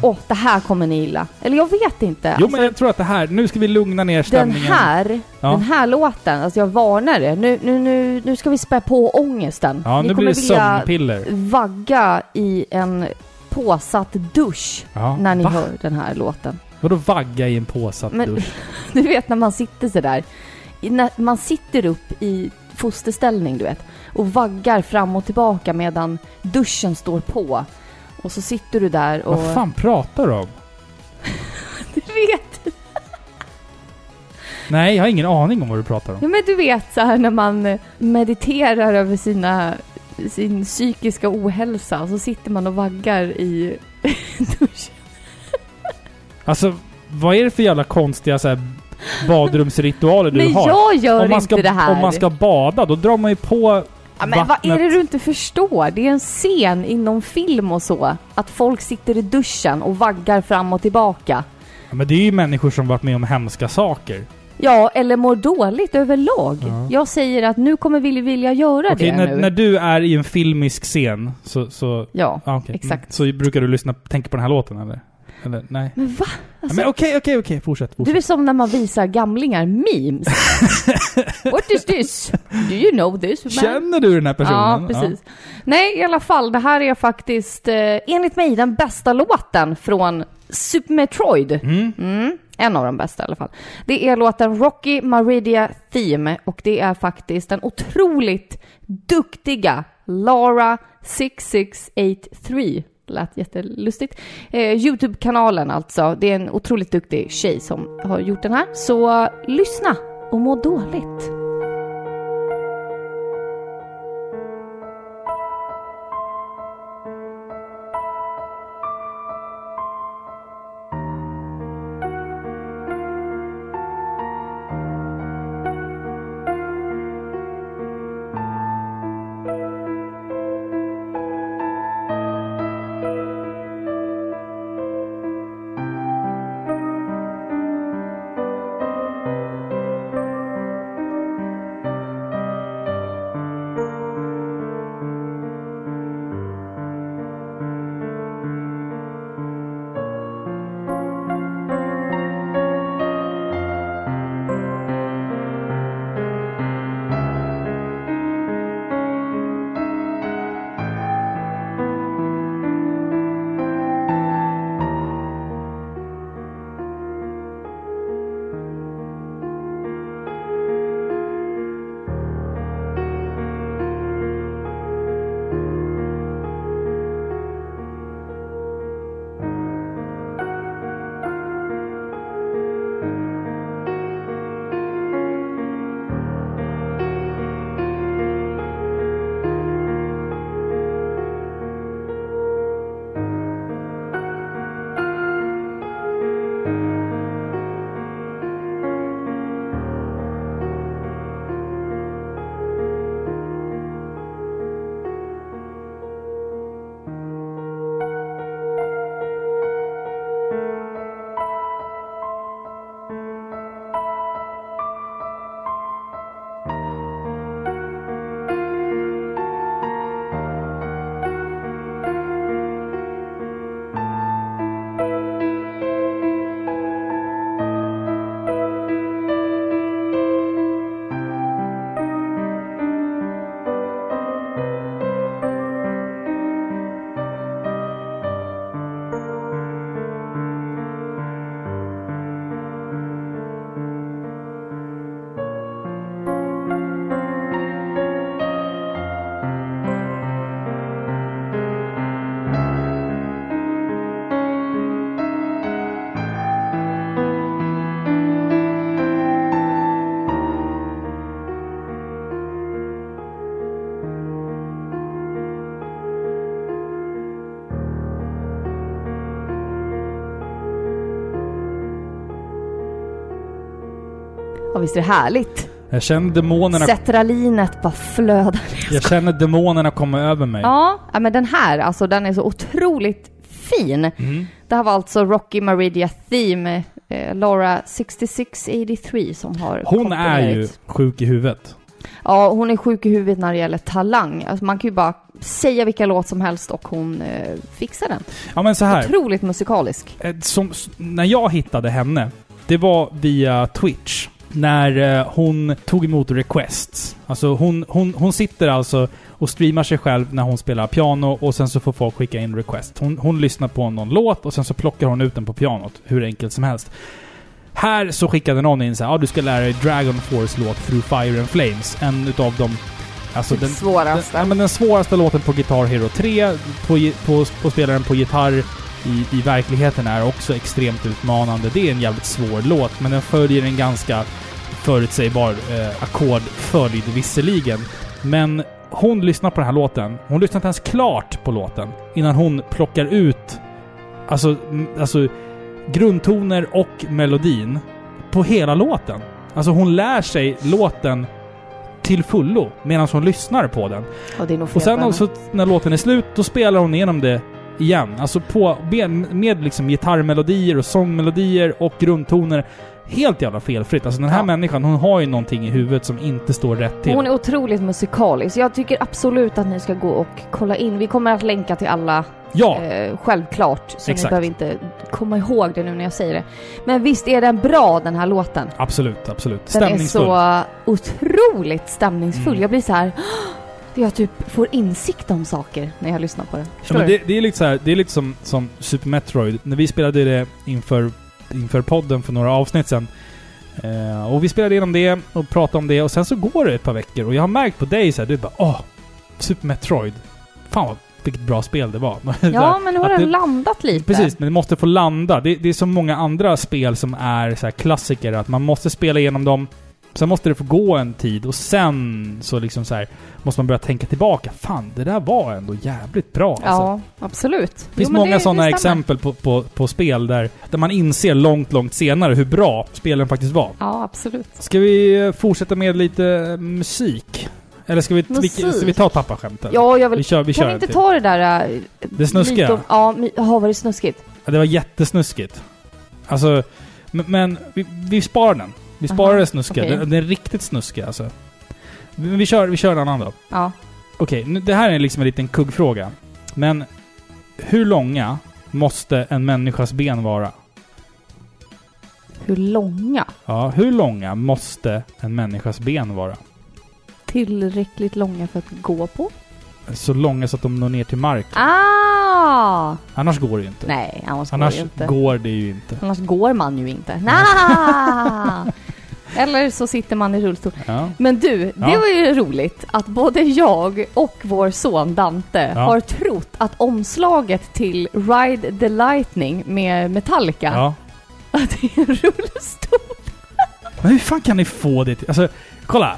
Åh, det här kommer ni gilla. Eller jag vet inte. Jo Alltså, men jag tror att det här... Nu ska vi lugna ner den stämningen. här, Ja. den här låten, alltså jag varnar er. Nu, nu, nu, nu ska vi spä på ångesten. Ja, ni nu blir det sömnpiller. vagga i en påsatt dusch Ja. när ni Va? hör den här låten. Vadå vagga i en påsatt Men- dusch? Du vet när man sitter sådär. När man sitter upp i fosterställning, du vet. Och vaggar fram och tillbaka medan duschen står på. Och så sitter du där och... Vad fan pratar du om? Du vet! Nej, jag har ingen aning om vad du pratar om. Ja men du vet så här när man eh, mediterar över sina, sin psykiska ohälsa och så sitter man och vaggar i duschen. Alltså, vad är det för jävla konstiga så här, badrumsritualer du Men har? jag gör om man, ska, inte det här. om man ska bada, då drar man ju på ja, men vad är det du inte förstår? Det är en scen inom film och så. Att folk sitter i duschen och vaggar fram och tillbaka. Ja, men det är ju människor som varit med om hemska saker. Ja, eller mår dåligt överlag. Ja. Jag säger att nu kommer vi vilja göra Okej, det när, nu. när du är i en filmisk scen så... så Ja, okej. exakt. Mm. Så brukar du lyssna, tänka på den här låten eller? Eller nej? men va? Ja, Alltså, men okej, okej, okej. Fortsätt. fortsätt. Du är som när man visar gamlingar memes. What is this? Do you know this man? Känner du den här personen? Ja, precis. Nej, i alla fall, det här är faktiskt, eh, enligt mig, den bästa låten från Super Metroid. Mm. Mm, en av de bästa i alla fall. Det är låten Rocky Maridia Theme och det är faktiskt den otroligt duktiga Lara 6683. Lät jättelustigt. Eh, Youtube-kanalen alltså. Det är en otroligt duktig tjej som har gjort den här. Så lyssna och må dåligt. Visst är det härligt? Jag känner demonerna... Cetralinet bara flödar. Jag känner demonerna komma över mig. Ja, men den här, alltså den är så otroligt fin. Mm. Det här var alltså Rocky Maridia Theme, eh, Laura 6683 som har Hon är ju sjuk i huvudet. Ja, hon är sjuk i huvudet när det gäller talang. Alltså man kan ju bara säga vilka låt som helst och hon eh, fixar den. Ja men så här. Otroligt musikalisk. Eh, Som, när jag hittade henne, det var via Twitch. När eh, hon tog emot requests. Alltså hon, hon, hon sitter alltså och streamar sig själv när hon spelar piano och sen så får folk skicka in request. Hon, hon lyssnar på någon låt och sen så plockar hon ut den på pianot. Hur enkelt som helst. Här så skickade någon in så här, ja du ska lära dig Dragon Force låt Through Fire and Flames. En utav de... Alltså Typ den, svåraste. den, ja, men den svåraste låten på Guitar Hero 3, på, på, på spelaren på gitarr i, i verkligheten är också extremt utmanande. Det är en jävligt svår låt, men den följer en ganska förutsägbar eh, ackordföljd visserligen. Men hon lyssnar på den här låten. Hon lyssnar inte ens klart på låten innan hon plockar ut alltså, alltså grundtoner och melodin på hela låten. Alltså hon lär sig låten till fullo medan hon lyssnar på den. Och Och sen också när låten är slut, då spelar hon igenom det igen. Alltså på, med, liksom gitarrmelodier och sångmelodier och grundtoner. Helt jävla felfritt. Alltså den här Ja. människan, hon har ju någonting i huvudet som inte står rätt till. Hon är otroligt musikalisk. Jag tycker absolut att ni ska gå och kolla in. Vi kommer att länka till alla, Ja! eh, självklart. Så Exakt. ni behöver inte komma ihåg det nu när jag säger det. Men visst är den bra den här låten? Absolut, absolut. Den är så otroligt stämningsfull. Mm. Jag blir så här. Jag typ får insikt om saker när jag lyssnar på den. Ja, det, det är lite så här, det är lite som, som Super Metroid. När vi spelade det inför, inför podden för några avsnitt sedan. Eh, och vi spelade igenom det och pratade om det och sen så går det ett par veckor och jag har märkt på dig så här, du bara åh, Super Metroid. Fan vad, vilket bra spel det var. Ja, men nu har den det- landat lite. Precis, men det måste få landa. Det, det är så många andra spel som är så här klassiker, att man måste spela igenom dem, sen måste det få gå en tid och sen så liksom så här måste man börja tänka tillbaka. Fan, det där var ändå jävligt bra. Alltså. Ja, absolut. Det finns Jo, många det- sådana det exempel på, på, på spel där, där man inser långt, långt senare hur bra spelen faktiskt var. Ja, absolut. Ska vi eh, fortsätta med lite eh, musik? Eller ska vi, vi, ska vi ta tappaskämt? eller? Ja, jag vill... vi kör, vi kan kör vi inte ta det där... äh, Det snuskiga? lite- Ja, jaha, var det snuskigt? Ja, det var jättesnuskigt. Alltså, men, men vi, vi sparar den. Vi sparar Aha, det snuskiga. okej. Den, den är riktigt snuskig alltså. Vi, vi, kör, vi kör en annan då. Ja. Okej, nu- det här är liksom en liten kuggfråga. Men hur långa måste en människas ben vara? Hur långa? Ja, hur långa måste en människas ben vara? Tillräckligt långa för att gå på? Så långa så att de når ner till marken. Ah! Annars går det ju inte. Nej, annars, Annars går det inte. går det ju inte. Annars går man ju inte. Nah! Eller så sitter man i rullstol. Ja. Men du, det Ja. var ju roligt att både jag och vår son Dante Ja. har trott att omslaget till Ride the Lightning med Metallica, att det är en rullstol. Men hur fan kan ni få det till... Alltså, kolla!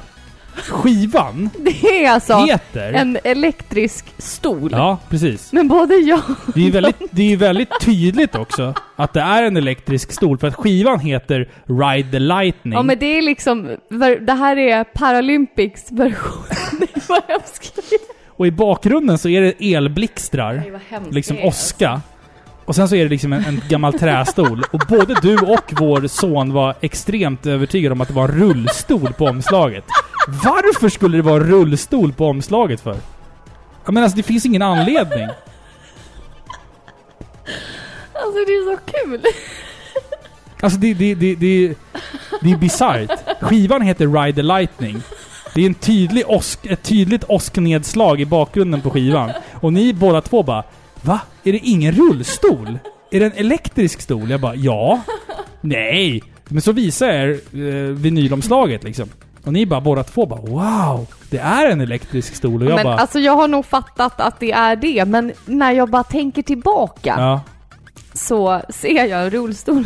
Skivan Det är alltså heter... en elektrisk stol. Ja, precis. Men både jag... Det är väldigt, det är väldigt tydligt också att det är en elektrisk stol för att skivan heter Ride the Lightning. Ja men det är liksom, det här är Paralympics version. Det skriver. Och i bakgrunden så är det elblixtrar, hemskt liksom det åska. Och sen så är det liksom en, en gammal trästol. Och både du och vår son var extremt övertygade om att det var en rullstol på omslaget. Varför skulle det vara en rullstol på omslaget för? Jag menar alltså, det finns ingen anledning. Alltså det är så kul. Alltså det, det, det, det, det är bisarrt. Skivan heter Ride the Lightning. Det är en tydlig åsk, ett tydligt åsknedslag i bakgrunden på skivan. Och ni båda två bara Va? Är det ingen rullstol? Är det en elektrisk stol? Jag bara ja. Nej. Men så visar jag er eh, vinylomslaget liksom. Och ni bara båda två bara wow. Det är en elektrisk stol. Och jag men bara alltså jag har nog fattat att det är det, men när jag bara tänker tillbaka ja. så ser jag en rullstol.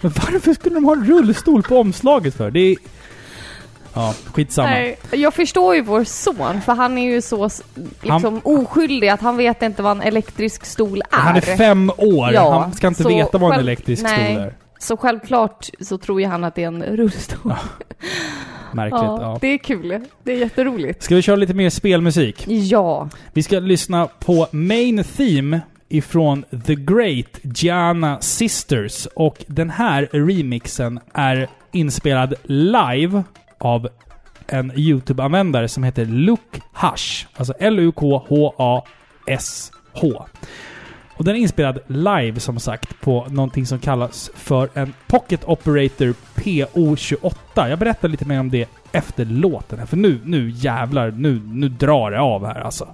Men varför skulle de ha en rullstol på omslaget för? Det är... Ja, skitsamma. Nej, jag förstår ju vår son, för han är ju så liksom oskyldig att han vet inte vad en elektrisk stol är. Han är fem år. Ja, han ska inte veta vad en elektrisk nej. stol är. Så självklart så tror ju han att det är en rullstol. Märkligt. Ja, Ja. det är kul. Det är jätteroligt. Ska vi köra lite mer spelmusik? Ja. Vi ska lyssna på Main Theme ifrån The Great Gianna Sisters. Och den här remixen är inspelad live av en YouTube-användare som heter Luke Hush. Alltså L-U-K-H-A-S-H. Och den är inspelad live som sagt på någonting som kallas för en Pocket Operator PO28. Jag berättar lite mer om det efter låten här, för nu, nu jävlar, nu, nu drar det av här alltså.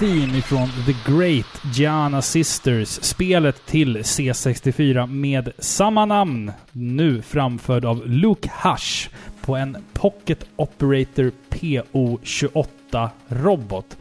Theme ifrån The Great Gianna Sisters. Spelet till C64 med samma namn. Nu framförd av Luke Hush på en Pocket Operator PO28-robot.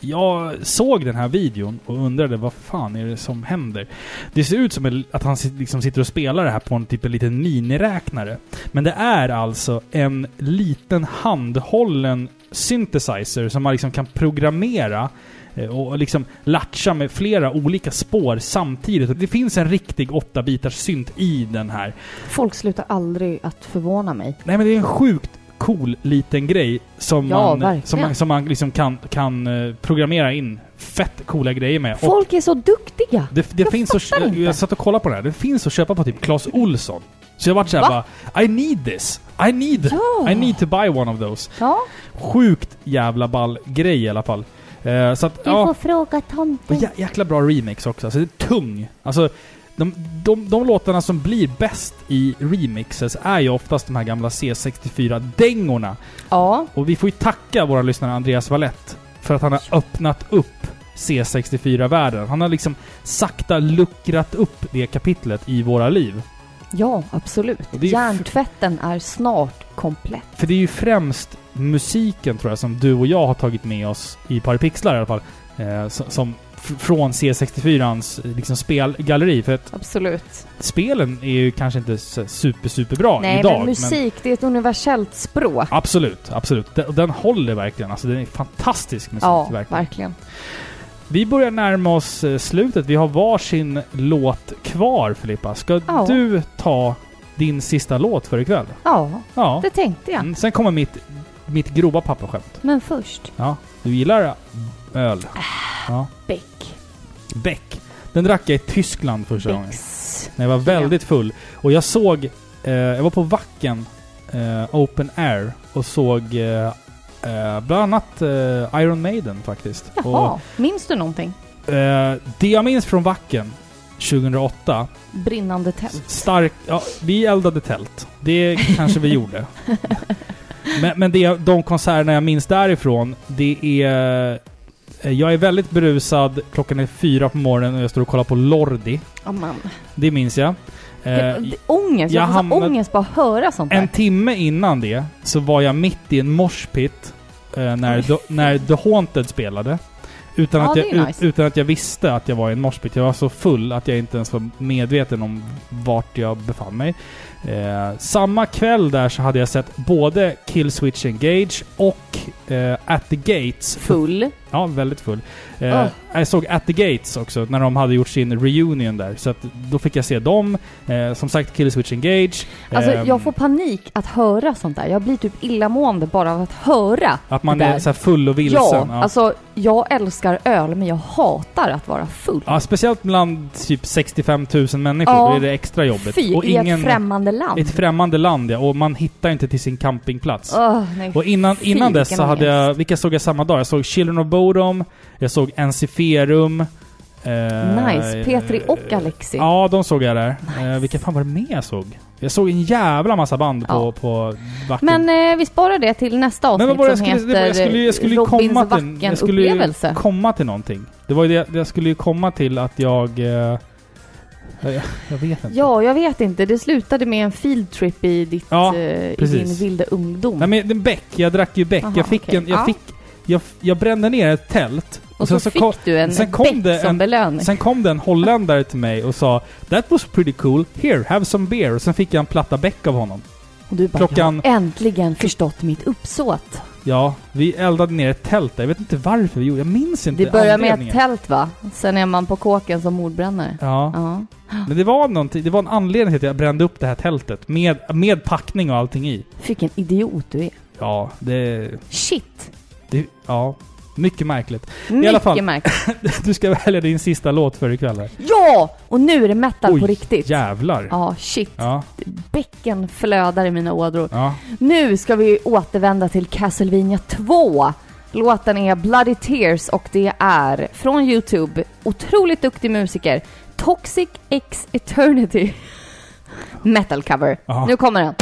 Jag såg den här videon och undrade vad fan är det som händer? Det ser ut som att han liksom sitter och spelar det här på en typ en liten miniräknare. Men det är alltså en liten handhållen synthesizer som man liksom kan programmera eh, och liksom latcha med flera olika spår samtidigt. Det finns en riktig 8-bitars synt i den här. Folk slutar aldrig att förvåna mig. Nej men det är en sjukt cool liten grej som Ja, man, verkligen. som man, som man liksom kan, kan eh, programmera in fett coola grejer med. Och Folk är så duktiga! det, det jag finns att, inte. jag satt och kollade på det här. Det finns att köpa på typ Clas Olsson. Så jag vart såhär Va? bara I need this! I need, Ja. I need to buy one of those. Ja, Sjukt jävla ball grej i alla fall. Eh, så att, du ja. får fråga Och tomten. jä jäkla bra remix också. Alltså det är tung. Alltså, de, de, de låtarna som blir bäst i remixes är ju oftast de här gamla C64-dängorna. Ja, Och vi får ju tacka våra lyssnare Andreas Valett för att han har öppnat upp C64-världen. Han har liksom sakta luckrat upp det kapitlet i våra liv. ja absolut. Hjärntvätten är snart komplett. För det är ju främst musiken tror jag som du och jag har tagit med oss i Paripixlar i alla fall. Eh, som, från C64ans liksom spelgalleri. För att Absolut. spelen är ju kanske inte super, super bra Nej, idag. men musik, det är ett universellt språk. absolut, absolut. Den, den håller verkligen. Alltså den är fantastisk musik. Ja, verkligen. verkligen. Vi börjar närma oss eh, slutet. Vi har varsin låt kvar Filippa. Ska Ja. du ta din sista låt för ikväll? Ja, Ja. det tänkte jag. Mm, sen kommer mitt, mitt grova pappaskämt. Men först, Ja. Du gillar öl? Ja. Beck. Beck. Den drack jag i Tyskland första gången. Becks. När jag var väldigt full. Och jag såg... Eh, jag var på Wacken eh, Open Air och såg eh, eh, bland annat eh, Iron Maiden faktiskt. Jaha, minns du någonting? Och, eh, det jag minns från Wacken 2008 Brinnande tält. Stark... Ja, vi eldade tält. Det kanske vi gjorde. Men, men det, de konserterna jag minns därifrån, det är... eh, Jag är väldigt berusad, klockan är fyra på morgonen och jag står och kollar på Lordi. Amen. Det minns jag. Eh, ångest, jag, jag får så hamnade- ångest bara att höra sånt där. en timme innan det så var jag mitt i en moshpit eh, när, Oj, The, när The Haunted spelade. Utan, Ja, att jag, nice. utan att jag visste att jag var i en moshpit. Jag var så full att jag inte ens var medveten om vart jag befann mig. Eh, samma kväll där så hade jag sett både Killswitch Engage och eh, At the Gates. Full. Ja, väldigt full. Eh, Oh. Jag såg At the Gates också, när de hade gjort sin reunion där. Så att då fick jag se dem. Eh, som sagt, Killswitch Engage. Alltså Ehm, jag får panik att höra sånt där. Jag blir typ illamående bara av att höra. Att man är så här full och vilsen. ja, alltså jag älskar öl men jag hatar att vara full. Ja, speciellt bland typ 65 000 människor. Ja. Då är det extra jobbigt. Fy, och i ett främmande land. ett främmande land, ja. Och man hittar inte till sin campingplats. Åh, nej. Och innan, innan dess så hade jag... Vilka såg jag samma dag? Jag såg Children of Bodom, jag såg Ensiferum. eh, Nice. Petri och Alexi. Ja, de såg jag där. Nice. Eh, vilka fan var det mer jag såg? Jag såg en jävla massa band på, Ja. på Wacken. Men eh, vi sparar det till nästa avsnitt Men var det som jag skulle, heter jag skulle, jag skulle Robins komma till... Jag skulle ju Wacken-upplevelse. komma till någonting. Det var ju det, jag skulle ju komma till att jag... Eh, jag, jag vet inte. Ja, jag vet inte. Det slutade med en field trip i, ditt, Ja, eh, i din vilda ungdom. Nej men Beck, jag drack ju Beck. Aha, jag fick okej. en... Jag Ja. fick... Jag, jag brände ner ett tält. och så, sen fick kom, du en sen kom bäck det som en- belöning. sen kom det en holländare till mig och sa That was pretty cool. Here, have some beer. Och sen fick jag en platta Beck av honom. och du bara, klockan- jag har äntligen förstått mitt uppsåt. Ja, vi eldade ner ett tält där. Jag vet inte varför vi gjorde Jag minns inte Det börjar med ett tält va? Sen är man på kåken som mordbrännare. Ja. Ja. Men det var någonting, det var en anledning till att jag brände upp det här tältet. Med, med packning och allting i. Vilken idiot du är. Ja, det... Shit! det ja. Mycket märkligt. Mycket alla fall. märkligt. Du ska välja din sista låt för ikväll här. Ja! Och nu är det metal Oj, på riktigt. Jävlar. Ja, shit. Ja, Bäcken flödar i mina ådror. ja. Nu ska vi återvända till Castlevania 2. Låten är Bloody Tears och det är från Youtube, otroligt duktig musiker, Toxic X Eternity. Metal cover. Aha. Nu kommer den.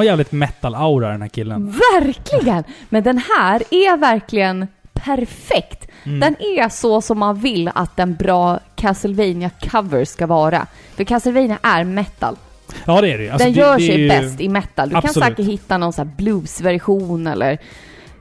Har jävligt metal-aura den här killen. Verkligen! Men den här är verkligen perfekt. Mm. Den är så som man vill att en bra castlevania cover ska vara. För Castlevania är metal. Ja, det är det. Alltså, den det, gör det sig ju- bäst i metal. Du kan Absolut. säkert hitta någon sån här bluesversion eller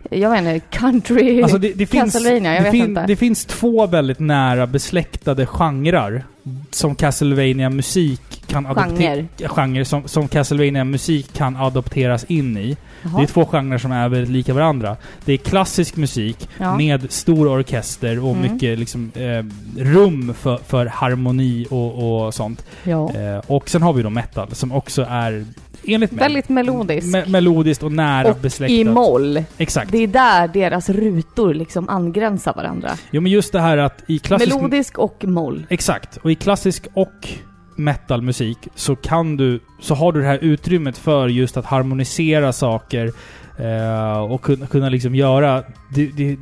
jag vet inte, country Alltså det, det, finns, Castlevania, jag det, vet fin- inte. det finns två väldigt nära besläktade genrer som Castlevania musik kan Genre. genre som, som Castlevania musik kan adopteras in i. Det Jaha. är två genrer som är väldigt lika varandra. Det är klassisk musik Ja. med stor orkester och Mm. mycket liksom, eh, rum för, för harmoni och, och sånt. Ja. Eh, och sen har vi då metal som också är enligt mig Väldigt melodisk. me- melodiskt och nära och besläktat. i moll. Exakt. Det är där deras rutor liksom angränsar varandra. Jo men just det här att i klassisk... Melodisk och moll. Exakt. Och i klassisk och metalmusik så kan du... Så har du det här utrymmet för just att harmonisera saker eh, och kunna, kunna liksom göra... Det, det,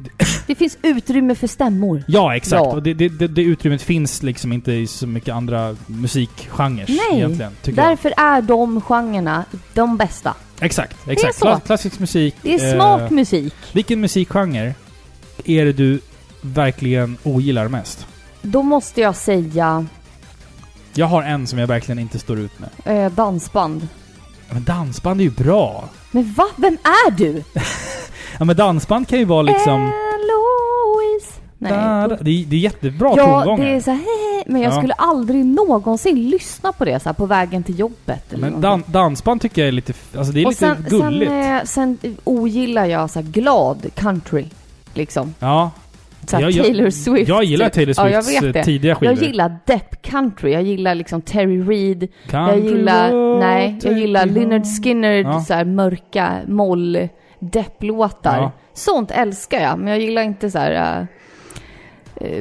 Det finns utrymme för stämmor. ja, exakt. Ja. Och det, det, det, det utrymmet finns liksom inte i så mycket andra musikgenrer Nej, egentligen. Tycker jag. Därför är de genrerna de bästa. Exakt, exakt. så. Kla- klassisk musik. Det är eh, smart musik. vilken musikgenre är det du verkligen ogillar mest? Då måste jag säga Jag har en som jag verkligen inte står ut med. eh, dansband. Men dansband är ju bra. Men va? Vem är du? Ja men dansband kan ju vara liksom... Eloise. Nej. Da. Det, är, det är jättebra ja, tongångar. det är så här, men jag Ja. skulle aldrig någonsin lyssna på det så här på vägen till jobbet eller Men dan, dansband tycker jag är lite... Alltså det är Och lite sen, gulligt. sen, eh, sen ogillar jag så här glad country. Liksom. ja. Så Jag- Taylor Swift. Jag gillar Taylor Ja, jag Swifts vet eh, tidiga skivor. Jag gillar depp country. Jag gillar liksom Terry Reid. Jag gillar, road, nej, jag gillar Lynyrd. Skynyrd, Ja. så här mörka moll depplåtar. Ja. Sånt älskar jag, men jag gillar inte så här uh,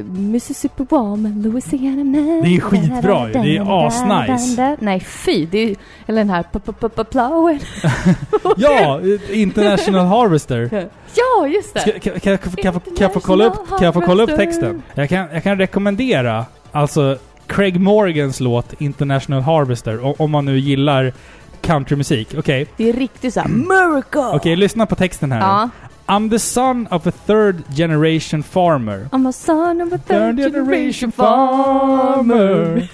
Mississippi Woman, Louisiana Man. Det är skitbra ju. Det är asnice. Nej, fy. Det är, eller den här Plowen. Ja! eh, International Harvester. Ja, just det. Ska, kan, kan, jag- kan, jag få- kolla upp, kan jag få kolla upp texten? Jag kan, jag kan rekommendera alltså Craig Morgans låt International Harvester om man nu gillar countrymusik. Okej, Det är riktigt så här Miracle! okej lyssna på texten här. Ja. I'm the son of a third generation farmer. I'm a son of a third Third generation farmer.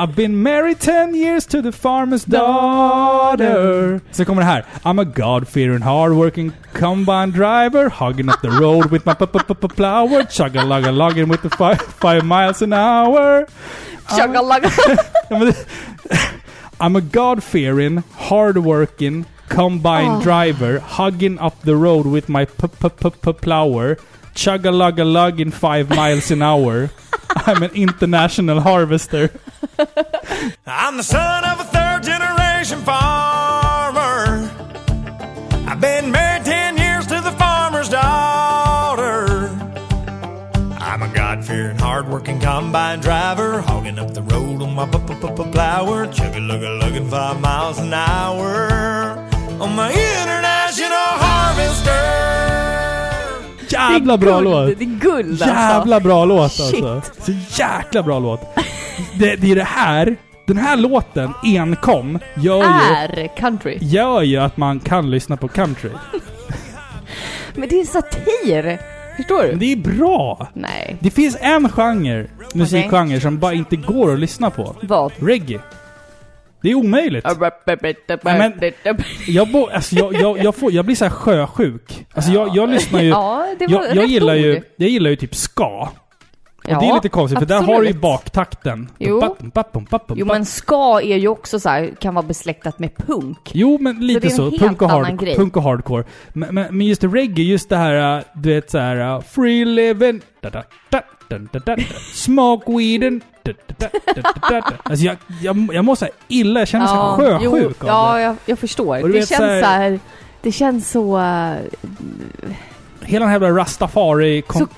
I've been married 10 years to the farmer's daughter. Så kommer det här. I'm a God-fearing, hard-working combine driver, hugging up the road with my p-p-p-plower, chugga-lugga-lugging with the five, five miles an hour. Chugga-lugga. Ja, men det- I'm a God-fearing, hard-working combine Ah. driver, hugging up the road with my p-p-p-plower, chugga-lugga-lugging five miles an hour. I'm an international harvester. I'm the son of a third generation farmer. I've been married 10 years to the farmer's daughter. I'm a God fearing, hard working combine driver, hogging up the road on my plower, chugga lugga lugging five miles an hour Jävla bra guld. låt! Det är guld alltså. Jävla bra låt Shit. alltså. Så jäkla bra låt. Det, det är det här, den här låten enkom gör ju, Är country. gör ju att man kan lyssna på country. Men det är satir. Förstår Men du? det är bra! Nej. Det finns en genre, musikgenre, som bara inte går att lyssna på. Vad? Reggae. Det är omöjligt. Jag, bo, alltså jag, jag, jag, får, jag blir så här sjösjuk. Alltså jag, jag lyssnar ju... Ja, det var Jag, jag, gillar ju, jag gillar ju typ ska. Och Ja, det är lite konstigt, för där har du ju baktakten. Jo. Men ska är ju också så här, kan vara besläktat med punk. Jo, men lite så. Punk och, hard, punk och hardcore. Men, men, men just reggae, just det här, äh, du vet så här, äh, free living, da, da, da, smoke weeden. Alltså jag, jag, jag mår så illa, jag känner mig så jo, sjösjuk av Ja, jag, jag förstår. Det vet känns så här- så här, det känns så... eh, Hela den här jävla Så rastafari-kulturen.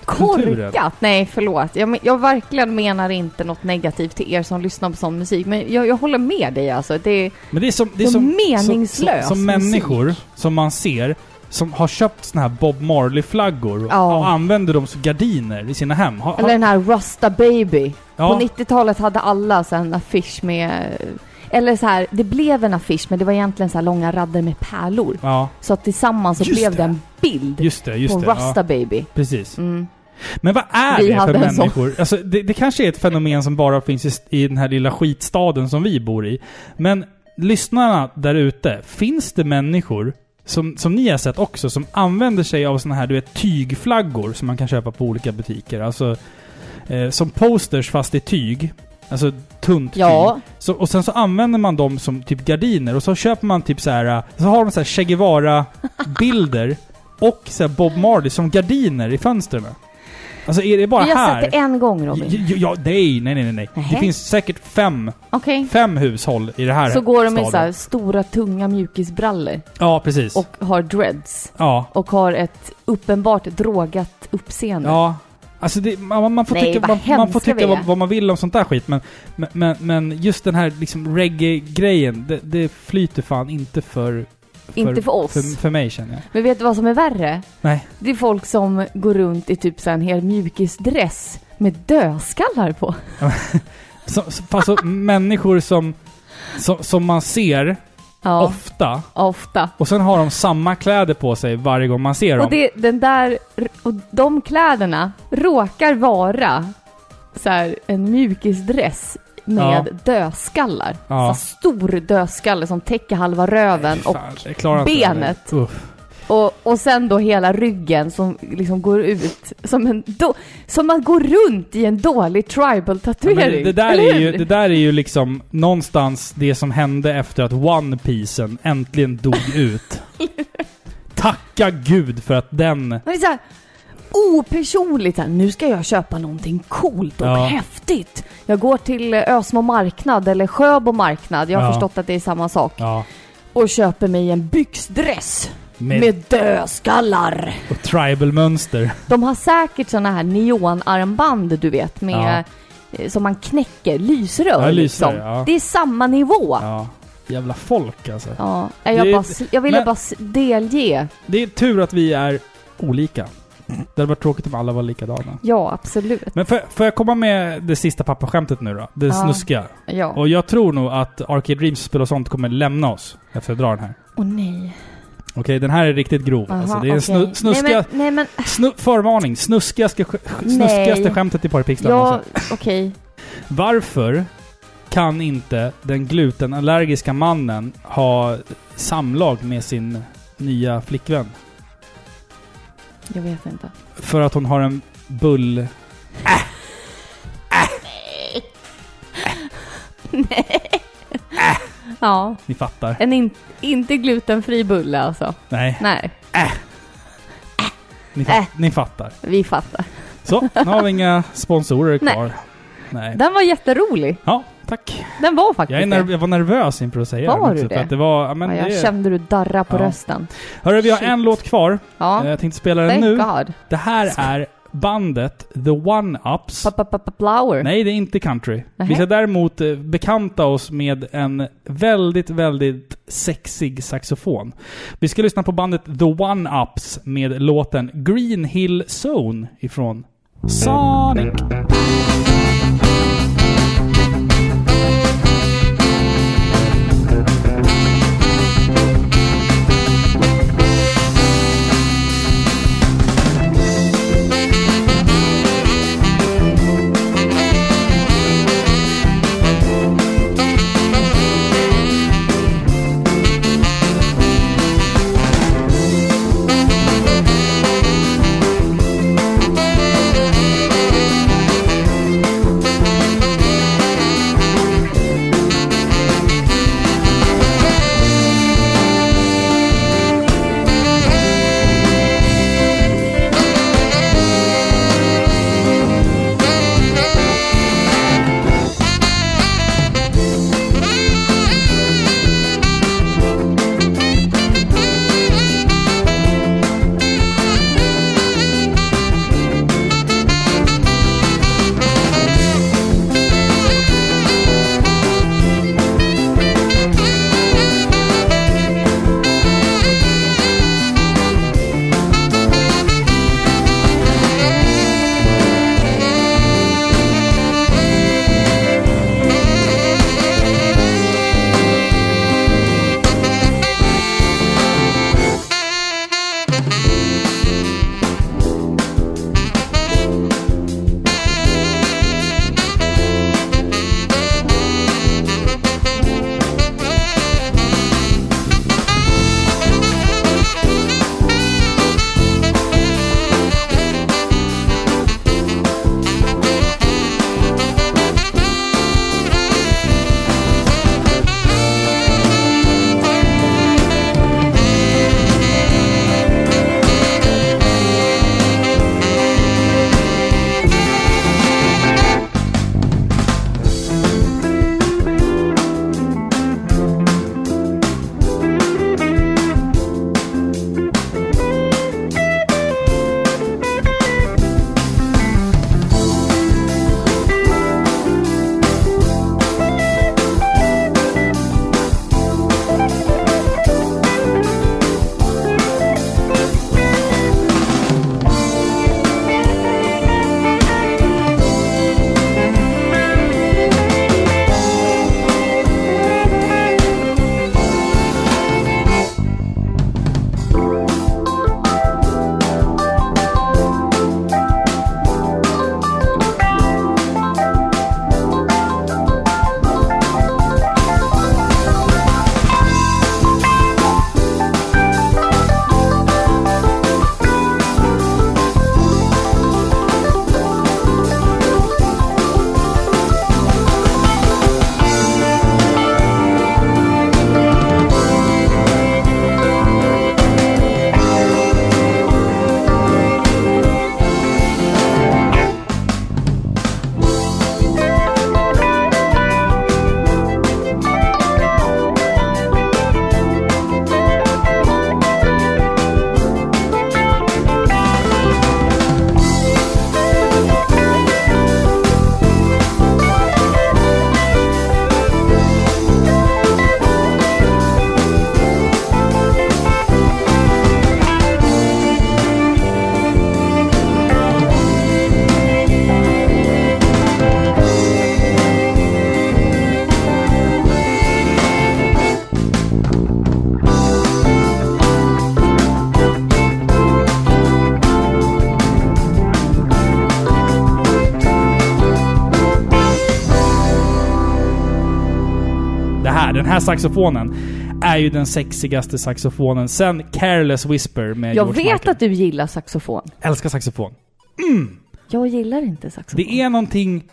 korkat! Nej, förlåt. Jag, jag verkligen menar inte något negativt till er som lyssnar på sån musik. Men jag, jag håller med dig alltså. Det, Men det är som, det är Så som, meningslös som, som musik. människor som man ser som har köpt såna här Bob Marley-flaggor och, Ja. och använder dem som gardiner i sina hem. Har, eller den här Rusta Baby. ja, På 90-talet hade alla så en affisch med... Eller så här, det blev en affisch men det var egentligen så här långa rader med pärlor. Ja, Så att tillsammans så Just blev det. det en bild just det. Just på det. Rasta Baby. precis. Mm. Men vad är Vi det för människor? Alltså, det, det kanske är ett fenomen som bara finns i, i den här lilla skitstaden som vi bor i. Men lyssnarna där ute, finns det människor som, som ni har sett också, som använder sig av såna här du vet, tygflaggor som man kan köpa på olika butiker? Alltså, eh, som posters fast i tyg. Alltså tunt Ja. tyg. Så, och sen så använder man dem som typ gardiner och så köper man typ så här. Så har de så här Che Guevara-bilder och så Bob Marley som gardiner i fönstren. Alltså är det bara Vi har här? sett det en gång Robin. Ja, ja, nej, nej, nej, nej. Det finns säkert fem, Okej. fem hushåll i det här Så går de i så här stora tunga mjukisbrallor Ja, precis. och har dreads. ja. Och har ett uppenbart drogat uppseende. Ja. Alltså det, man, man får Nej, tycka, vad man, man får tycka vad, vad man vill om sånt där skit, men, men, men, men just den här liksom reggae-grejen, det, det flyter fan inte för... Inte för oss. För, för mig känner jag. Men vet du vad som är värre? Nej. Det är folk som går runt i typ så en hel mjukisdress med dödskallar på. Så, alltså människor som, som, som man ser Ja, ofta, ofta. och sen har de samma kläder på sig varje gång man ser dem. Och det, den där, och de kläderna råkar vara så här en mjukisdress med dödskallar. Ja. Så stor dödskalle som täcker halva röven Fan, och, benet. Och, och sen då hela ryggen som liksom går ut som en do, som man går runt i en dålig Ja, tribal-tatuering. men det, där är ju, det där är ju liksom någonstans det som hände efter att One Piecen äntligen dog ut. Tacka gud för att den... Opersonligt här, nu ska jag köpa någonting coolt och Ja. häftigt. Jag går till Ösmo marknad eller Sjöbo marknad, jag har Ja. förstått att det är samma sak. Ja. Och köper mig en byxdress Med, med dödskallar. och tribal-mönster. De har säkert såna här neonarmband du vet med eh, som man knäcker, lysrör Ja, liksom. ja. Det är samma nivå. Ja. Ja. Jävla folk alltså. jag, Det är- bara, jag ville bara delge. Det är tur att vi är olika. Det hade varit tråkigt om alla var likadana. Ja, absolut. Men får, får jag komma med det sista pappaskämtet nu då? Det Ja. snuskiga. Ja. Och jag tror nog att Arcade Dreams spel och sånt kommer lämna oss efter att dra den här. Åh nej. Okej, den här är riktigt grov. Aha, alltså, det är okej. snu, snuskiga... Nej men, nej, men Snu, förvarning. Snuskigaste, snuskigaste Nej. skämtet i Parapixlar. ja, någonsin. okej. Varför kan inte den glutenallergiska mannen ha samlag med sin nya flickvän? Jag vet inte. För att hon har en bull... Ja, Ni fattar. en in, inte glutenfri bulle alltså. Nej, Nej, ni, fa- Äh. ni fattar. vi fattar. Så, nu har vi inga sponsorer kvar. Nej. Den var jätterolig. Ja, tack. Den var faktiskt Jag, nerv- jag var nervös inför att säga Var den du också, det? För att det var... Ja, men det. Ja, jag det, kände du darra på Ja. rösten. Hörru, vi har Shit. en låt kvar. Ja, Jag tänkte spela den thank nu. God. Det här är bandet The One-Ups. Pa-pa-pa-flower. Nej, det är inte country. Nähä. Vi ska däremot eh, bekanta oss med en väldigt, väldigt sexig saxofon. Vi ska lyssna på bandet The One-Ups med låten Green Hill Zone ifrån Sonic. Saxofonen är ju den sexigaste saxofonen sen Careless Whisper med Jag George vet Michael. att du gillar saxofon. Älskar saxofon. Jag gillar inte saxofon. Det är någonting...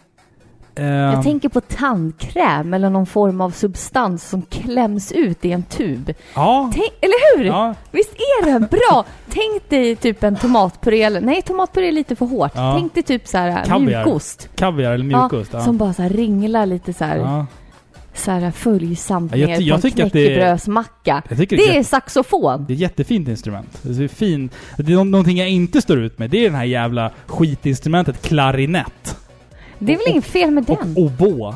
eh, Jag tänker på tandkräm eller någon form av substans som kläms ut i en tub. Ja. Tänk, eller hur? Ja. Visst är det bra? Tänk dig typ en tomatpuré eller... Nej, tomatpuré är lite för hårt. Ja. Tänk dig typ så här Kaviar. mjukost. Kaviar eller mjukost. Ja. Som bara så här ringlar lite så här. Så här följsamt Ja, jag ner ty- på jag en det knäckebrödsmacka. Jag Det det, är är, saxofon. det är ett jättefint instrument. Det är fin. Det är nå- någonting jag inte står ut med. Det är den här jävla skitinstrumentet klarinett. Det är väl inget fel med Och den? oboe.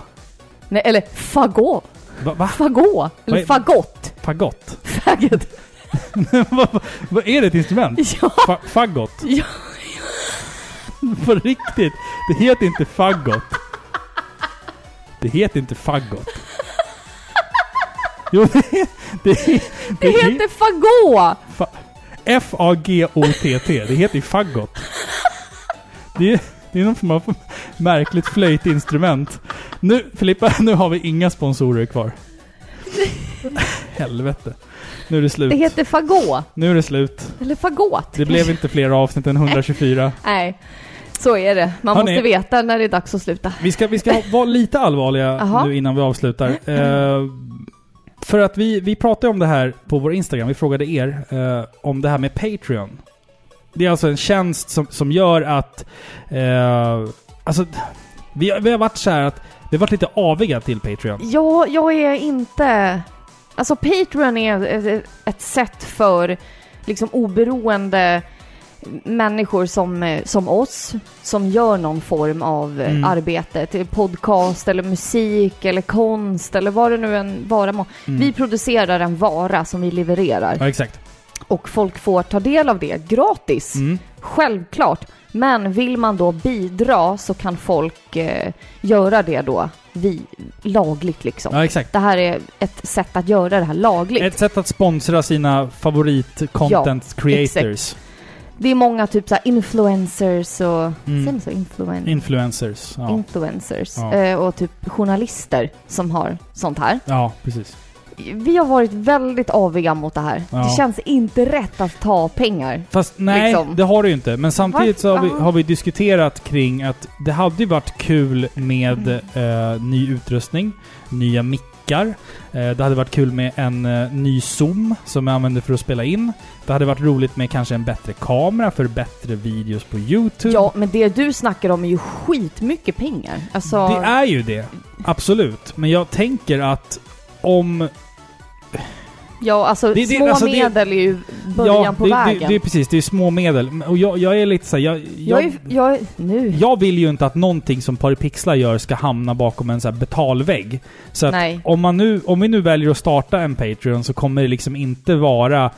Nej, eller fagot. Va? va? Fagot. Eller fagott. Fagott? Faggot. vad, är det ett instrument? Ja. Fa faggot? Ja. På riktigt? Det heter inte faggot. Det heter inte faggot. Jo, det, det, det, Det heter fagot. Fa- F-A-G-O-T-T. Det heter ju faggot. Det är, det är någon form av märkligt flöjtinstrument. Nu, Filippa, nu har vi inga sponsorer kvar. Helvete. Nu är det slut. Det heter fagot. Nu är det slut. Eller fagot. Det blev inte fler avsnitt än 124. Nej, så är det. Man Hörni. måste veta när det är dags att sluta. Vi ska, vi ska vara lite allvarliga nu innan vi avslutar. Eh, för att vi, vi pratade om det här på vår Instagram. Vi frågade er eh, om det här med Patreon. Det är alltså en tjänst som, som gör att... Eh, alltså, vi, vi har varit så här att vi har varit lite aviga till Patreon. Ja, jag är inte... Alltså Patreon är ett- ett sätt för liksom oberoende människor som, eh, som oss, som gör någon form av eh, Mm. arbete, till podcast eller musik eller konst eller vad det nu än vara må. Mm. Vi producerar en vara som vi levererar Ja, exakt. och folk får ta del av det gratis. Mm. Självklart. Men vill man då bidra så kan folk eh, göra det då vi, lagligt liksom. Ja, exakt. Det här är ett sätt att göra det här lagligt. Ett sätt att sponsra sina favorit-content creators. Det är många typ såhär influencers och... Mm. Säger så? Influen Influencers. Ja. influencers. Ja. Eh, och typ journalister som har sånt här. ja, precis. Vi har varit väldigt aviga mot det här. Ja. Det känns inte rätt att ta pengar. Fast nej, Liksom. det har du ju inte. Men samtidigt så har vi, har vi diskuterat kring att det hade ju varit kul med eh, ny utrustning, nya mickar. Eh, det hade varit kul med en eh, ny Zoom som jag använder för att spela in. Det hade varit roligt med kanske en bättre kamera för bättre videos på YouTube. Ja, men det du snackar om är ju skitmycket pengar. Alltså... Det är ju det. Absolut. Men jag tänker att om... Ja, alltså Det- det- små alltså, det- medel är ju början på det, vägen. Det, det är precis, det är små medel. Och jag, jag är lite såhär, jag, jag, jag, jag Nu? Jag vill ju inte att någonting som Paripixlar gör ska hamna bakom en så här betalvägg. Så att Nej. om, man nu, om vi nu väljer att starta en Patreon så kommer det liksom inte vara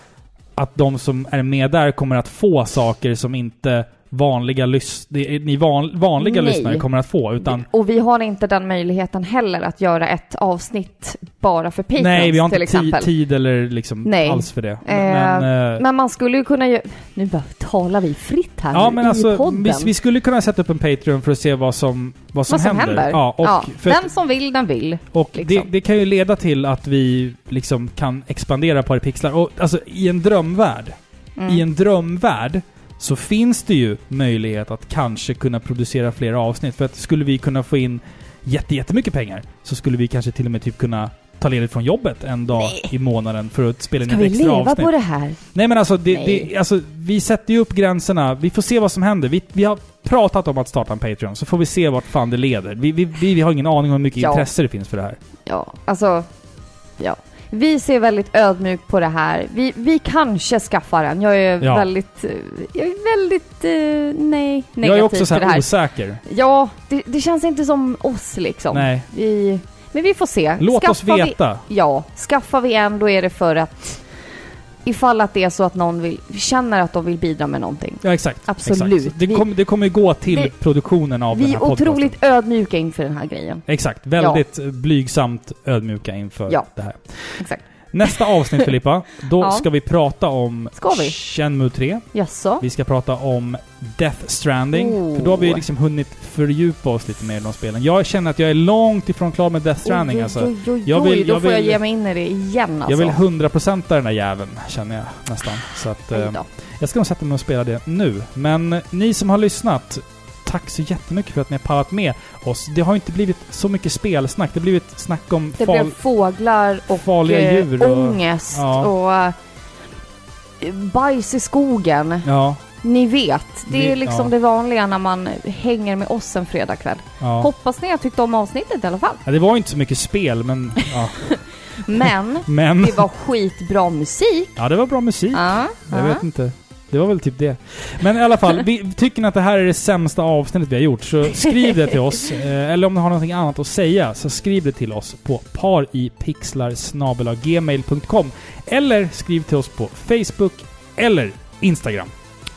att de som är med där kommer att få saker som inte vanliga, lys det ni van, vanliga Nej. lyssnare kommer att få. Utan Och vi har inte den möjligheten heller att göra ett avsnitt bara för Patreons nej, vi har inte tid eller liksom Nej. alls för det. Eh, Men, eh, Men man skulle ju kunna göra... Nu bara talar vi fritt här Ja men i alltså, podden. vi, vi skulle kunna sätta upp en Patreon för att se vad som, vad som, Vad som händer. Ja, och ja, den som vill, den vill. Och liksom. det, det kan ju leda till att vi liksom kan expandera på pixlar. Och alltså i en drömvärld, Mm. i en drömvärld så finns det ju möjlighet att kanske kunna producera fler avsnitt. För att skulle vi kunna få in jätte, jättemycket pengar så skulle vi kanske till och med typ kunna ta ledigt från jobbet en dag Nej. i månaden för att spela in Ska ett vi extra leva avsnitt. på det här? Nej men alltså, det, Nej. det, alltså, vi sätter ju upp gränserna. Vi får se vad som händer. Vi, vi har pratat om att starta en Patreon, så får vi se vart fan det leder. Vi, vi, vi, vi har ingen aning om hur mycket Ja. intresse det finns för det här. Ja, alltså... Ja. Vi ser väldigt ödmjukt på det här. Vi, vi kanske skaffar en. Jag är Ja. väldigt... eh, Jag är väldigt... eh, nej, negativ Jag är också så här osäker. Ja, det, det känns inte som oss liksom. Nej. Vi, men vi får se. Låt oss Skaffar vi- veta. Ja, skaffar vi en då är det för att ifall att det är så att någon vill, känner att de vill bidra med någonting. Ja, exakt. Absolut. Exakt. Det, Vi- kom, det kommer gå till Vi- produktionen av den Vi här är podcasten. otroligt ödmjuka inför den här grejen. Exakt. Väldigt blygsamt ödmjuka inför Ja. det här. Exakt. Nästa avsnitt Filippa, då Ja. ska vi prata om Ska vi? Shenmue 3. Jaså? Vi ska prata om Death Stranding. Oh. För då har vi liksom hunnit fördjupa oss lite mer i de spelen. Jag känner att jag är långt ifrån klar med Death Stranding oj, alltså. oj, oj, oj, Jag vill- då jag får jag ge mig in i det igen alltså. Jag vill 100% den där jäveln, känner jag nästan. Så att, eh, jag ska nog sätta mig och spela det nu. Men ni som har lyssnat, tack så jättemycket för att ni har pallat med oss. Det har inte blivit så mycket spelsnack. Det har blivit snack om Det fal- blev fåglar och farliga eh, djur och- ångest Ja. och eh, bajs i skogen. Ja, Ni vet, det är liksom ja. det vanliga när man hänger med oss en fredagkväll. ja. Hoppas ni har tyckt om avsnittet i alla fall. ja. Det var inte så mycket spel, men... Ja. Men Men... det var skitbra musik. Ja, det var bra musik. Ja, Jag ja. vet inte. Det var väl typ det. Men i alla fall, vi, tycker ni att det här är det sämsta avsnittet vi har gjort så skriv det till oss. Eh, eller om ni har någonting annat att säga så skriv det till oss på paripixlar.gmail.com Eller skriv till oss på Facebook eller Instagram.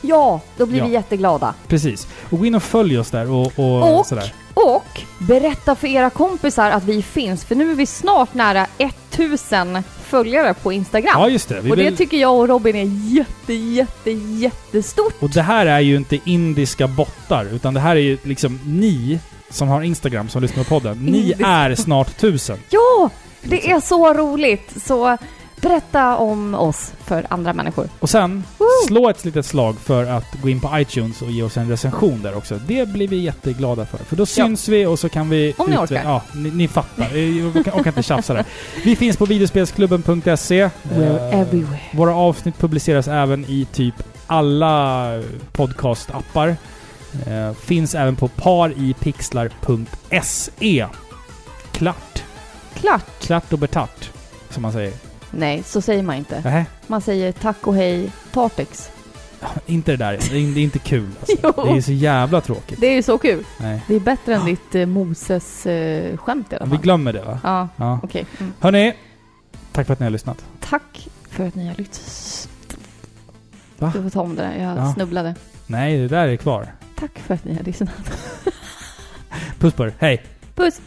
Ja, då blir Ja. vi jätteglada. Precis. Och gå in och följ oss där och, och, Och, sådär. och berätta för era kompisar att vi finns, för nu är vi snart nära 1000 följare på Instagram. Ja, just det. Vi och det vill- tycker jag och Robin är jätte, jätte, jättestort. och det här är ju inte indiska bottar, utan det här är ju liksom ni som har Instagram som lyssnar på podden. Ni är snart tusen. Ja! Det är så roligt! Så berätta om oss för andra människor. Och sen, Woo! slå ett litet slag för att gå in på iTunes och ge oss en recension där också. Det blir vi jätteglada för. För då syns vi och så kan vi... Om ni orkar. Ja, ni, ni fattar. Jag orkar inte tjafsa där. Vi finns på videospelsklubben.se. We're Eh, everywhere. Våra avsnitt publiceras även i typ alla podcastappar. Eh, finns även på paripixlar.se. Klart. Klart! Klart och betart, som man säger. Nej, så säger man inte. Nähä, Man säger tack och hej Tartex. inte det där. Det är, det är inte kul. Alltså. Jo. Det är så jävla tråkigt. Det är ju så kul. Nej. Det är bättre än ditt eh, Moses-skämt i alla Vi fall. glömmer det va? Ja, Ja. okej. Mm. Hörni, tack för att ni har lyssnat. Tack för att ni har lyssnat. Va? Du får ta om det där, jag Ja. snubblade. Nej, det där är kvar. Tack för att ni har lyssnat. Puss på er. Hej! Puss!